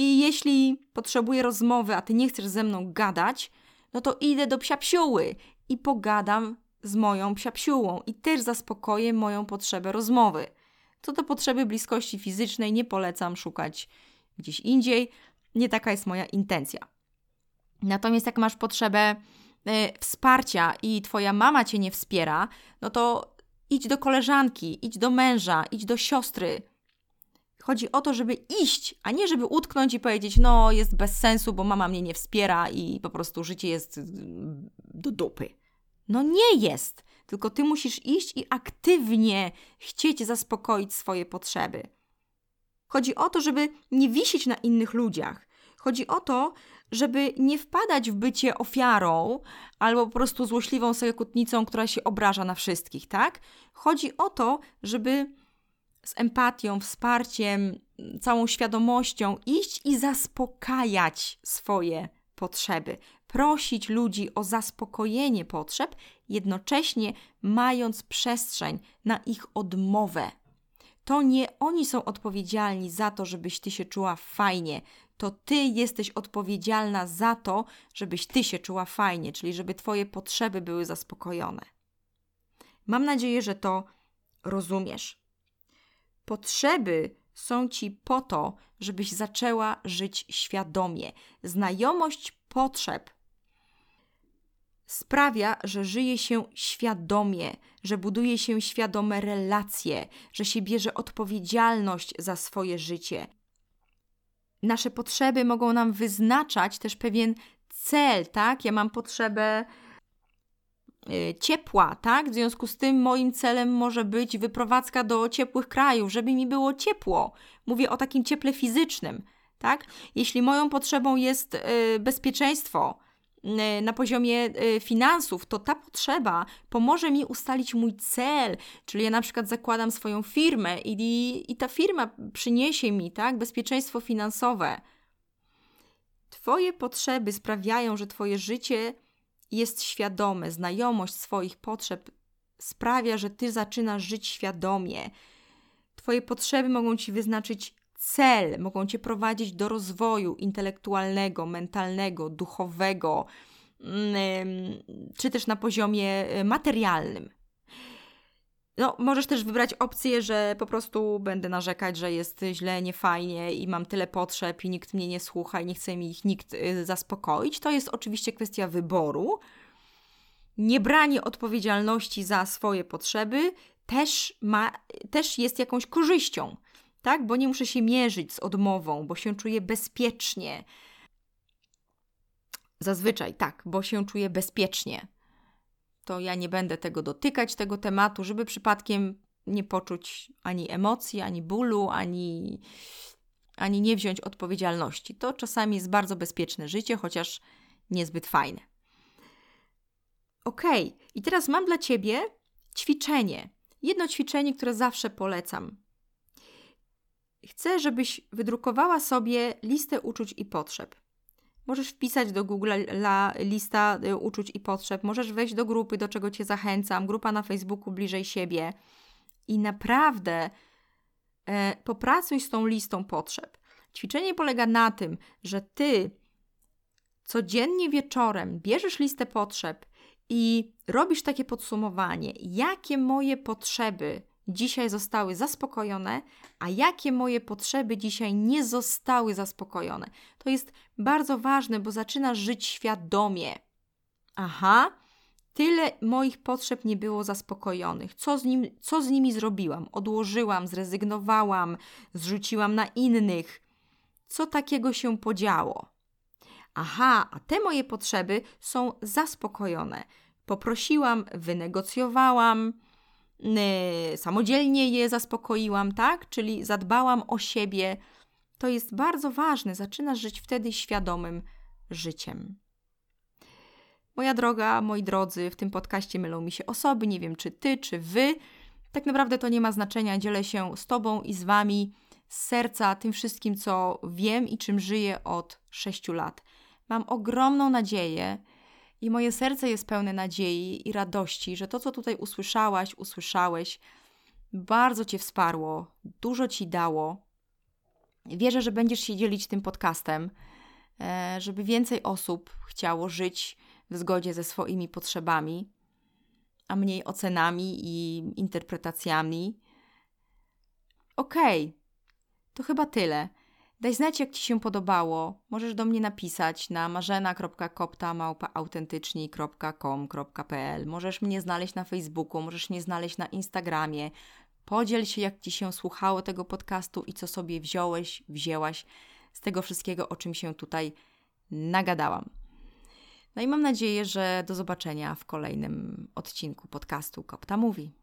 I jeśli potrzebuję rozmowy, a ty nie chcesz ze mną gadać, no to idę do psiapsiuły i pogadam z moją psiapsiułą i też zaspokoję moją potrzebę rozmowy. Co do potrzeby bliskości fizycznej, nie polecam szukać gdzieś indziej. Nie taka jest moja intencja. Natomiast jak masz potrzebę y, wsparcia i twoja mama cię nie wspiera, no to idź do koleżanki, idź do męża, idź do siostry, Chodzi o to, żeby iść, a nie żeby utknąć i powiedzieć, no jest bez sensu, bo mama mnie nie wspiera i po prostu życie jest mm, do dupy. No nie jest, tylko ty musisz iść i aktywnie chcieć zaspokoić swoje potrzeby. Chodzi o to, żeby nie wisieć na innych ludziach. Chodzi o to, żeby nie wpadać w bycie ofiarą albo po prostu złośliwą sobie kutnicą, która się obraża na wszystkich, tak? Chodzi o to, żeby z empatią, wsparciem, całą świadomością iść i zaspokajać swoje potrzeby, prosić ludzi o zaspokojenie potrzeb, jednocześnie mając przestrzeń na ich odmowę. To nie oni są odpowiedzialni za to, żebyś ty się czuła fajnie. To ty jesteś odpowiedzialna za to, żebyś ty się czuła fajnie, czyli żeby twoje potrzeby były zaspokojone. Mam nadzieję, że to rozumiesz. Potrzeby są ci po to, żebyś zaczęła żyć świadomie. Znajomość potrzeb sprawia, że żyje się świadomie, że buduje się świadome relacje, że się bierze odpowiedzialność za swoje życie. Nasze potrzeby mogą nam wyznaczać też pewien cel, tak? Ja mam potrzebę ciepła, tak? W związku z tym moim celem może być wyprowadzka do ciepłych krajów, żeby mi było ciepło. Mówię o takim cieple fizycznym, tak? Jeśli moją potrzebą jest y, bezpieczeństwo y, na poziomie finansów, to ta potrzeba pomoże mi ustalić mój cel, czyli ja na przykład zakładam swoją firmę i, i ta firma przyniesie mi, tak? Bezpieczeństwo finansowe Twoje potrzeby sprawiają, że Twoje życie jest świadome. Znajomość swoich potrzeb sprawia, że Ty zaczynasz żyć świadomie. Twoje potrzeby mogą Ci wyznaczyć cel, mogą Cię prowadzić do rozwoju intelektualnego, mentalnego, duchowego, mm, czy też na poziomie e, materialnym. No, możesz też wybrać opcję, że po prostu będę narzekać, że jest źle, niefajnie i mam tyle potrzeb i nikt mnie nie słucha i nie chce mi ich nikt y, zaspokoić. To jest oczywiście kwestia wyboru. Niebranie odpowiedzialności za swoje potrzeby też, ma, też jest jakąś korzyścią, tak? Bo nie muszę się mierzyć z odmową, bo się czuję bezpiecznie. Zazwyczaj tak, bo się czuję bezpiecznie to ja nie będę tego dotykać, tego tematu, żeby przypadkiem nie poczuć ani emocji, ani bólu, ani, ani nie wziąć odpowiedzialności. To czasami jest bardzo bezpieczne życie, chociaż niezbyt fajne. Ok, i teraz mam dla Ciebie ćwiczenie. Jedno ćwiczenie, które zawsze polecam. Chcę, żebyś wydrukowała sobie listę uczuć i potrzeb. Możesz wpisać do Google la lista y, uczuć i potrzeb, możesz wejść do grupy, do czego Cię zachęcam, grupa na Facebooku bliżej siebie. I naprawdę e, popracuj z tą listą potrzeb. Ćwiczenie polega na tym, że Ty codziennie wieczorem bierzesz listę potrzeb i robisz takie podsumowanie, jakie moje potrzeby dzisiaj zostały zaspokojone, a jakie moje potrzeby dzisiaj nie zostały zaspokojone. To jest bardzo ważne, bo zaczynasz żyć świadomie. Aha, tyle moich potrzeb nie było zaspokojonych. Co z, nim, co z nimi zrobiłam? Odłożyłam, zrezygnowałam, zrzuciłam na innych. Co takiego się podziało? Aha, a te moje potrzeby są zaspokojone. Poprosiłam, wynegocjowałam, samodzielnie je zaspokoiłam, tak? Czyli zadbałam o siebie. To jest bardzo ważne. Zaczynasz żyć wtedy świadomym życiem. Moja droga, moi drodzy, w tym podcaście mylą mi się osoby, nie wiem czy ty, czy wy. Tak naprawdę to nie ma znaczenia. Dzielę się z tobą i z wami z serca tym wszystkim, co wiem i czym żyję od sześciu lat. Mam ogromną nadzieję, i moje serce jest pełne nadziei i radości, że to, co tutaj usłyszałaś, usłyszałeś, bardzo Cię wsparło, dużo Ci dało. Wierzę, że będziesz się dzielić tym podcastem, e, żeby więcej osób chciało żyć w zgodzie ze swoimi potrzebami, a mniej ocenami i interpretacjami. Okej, okay, to chyba tyle. Daj znać, jak Ci się podobało. Możesz do mnie napisać na marzena.kopta.autentyczni.com.pl Możesz mnie znaleźć na Facebooku, możesz mnie znaleźć na Instagramie. Podziel się, jak Ci się słuchało tego podcastu i co sobie wziąłeś, wzięłaś z tego wszystkiego, o czym się tutaj nagadałam. No i mam nadzieję, że do zobaczenia w kolejnym odcinku podcastu Kopta Mówi.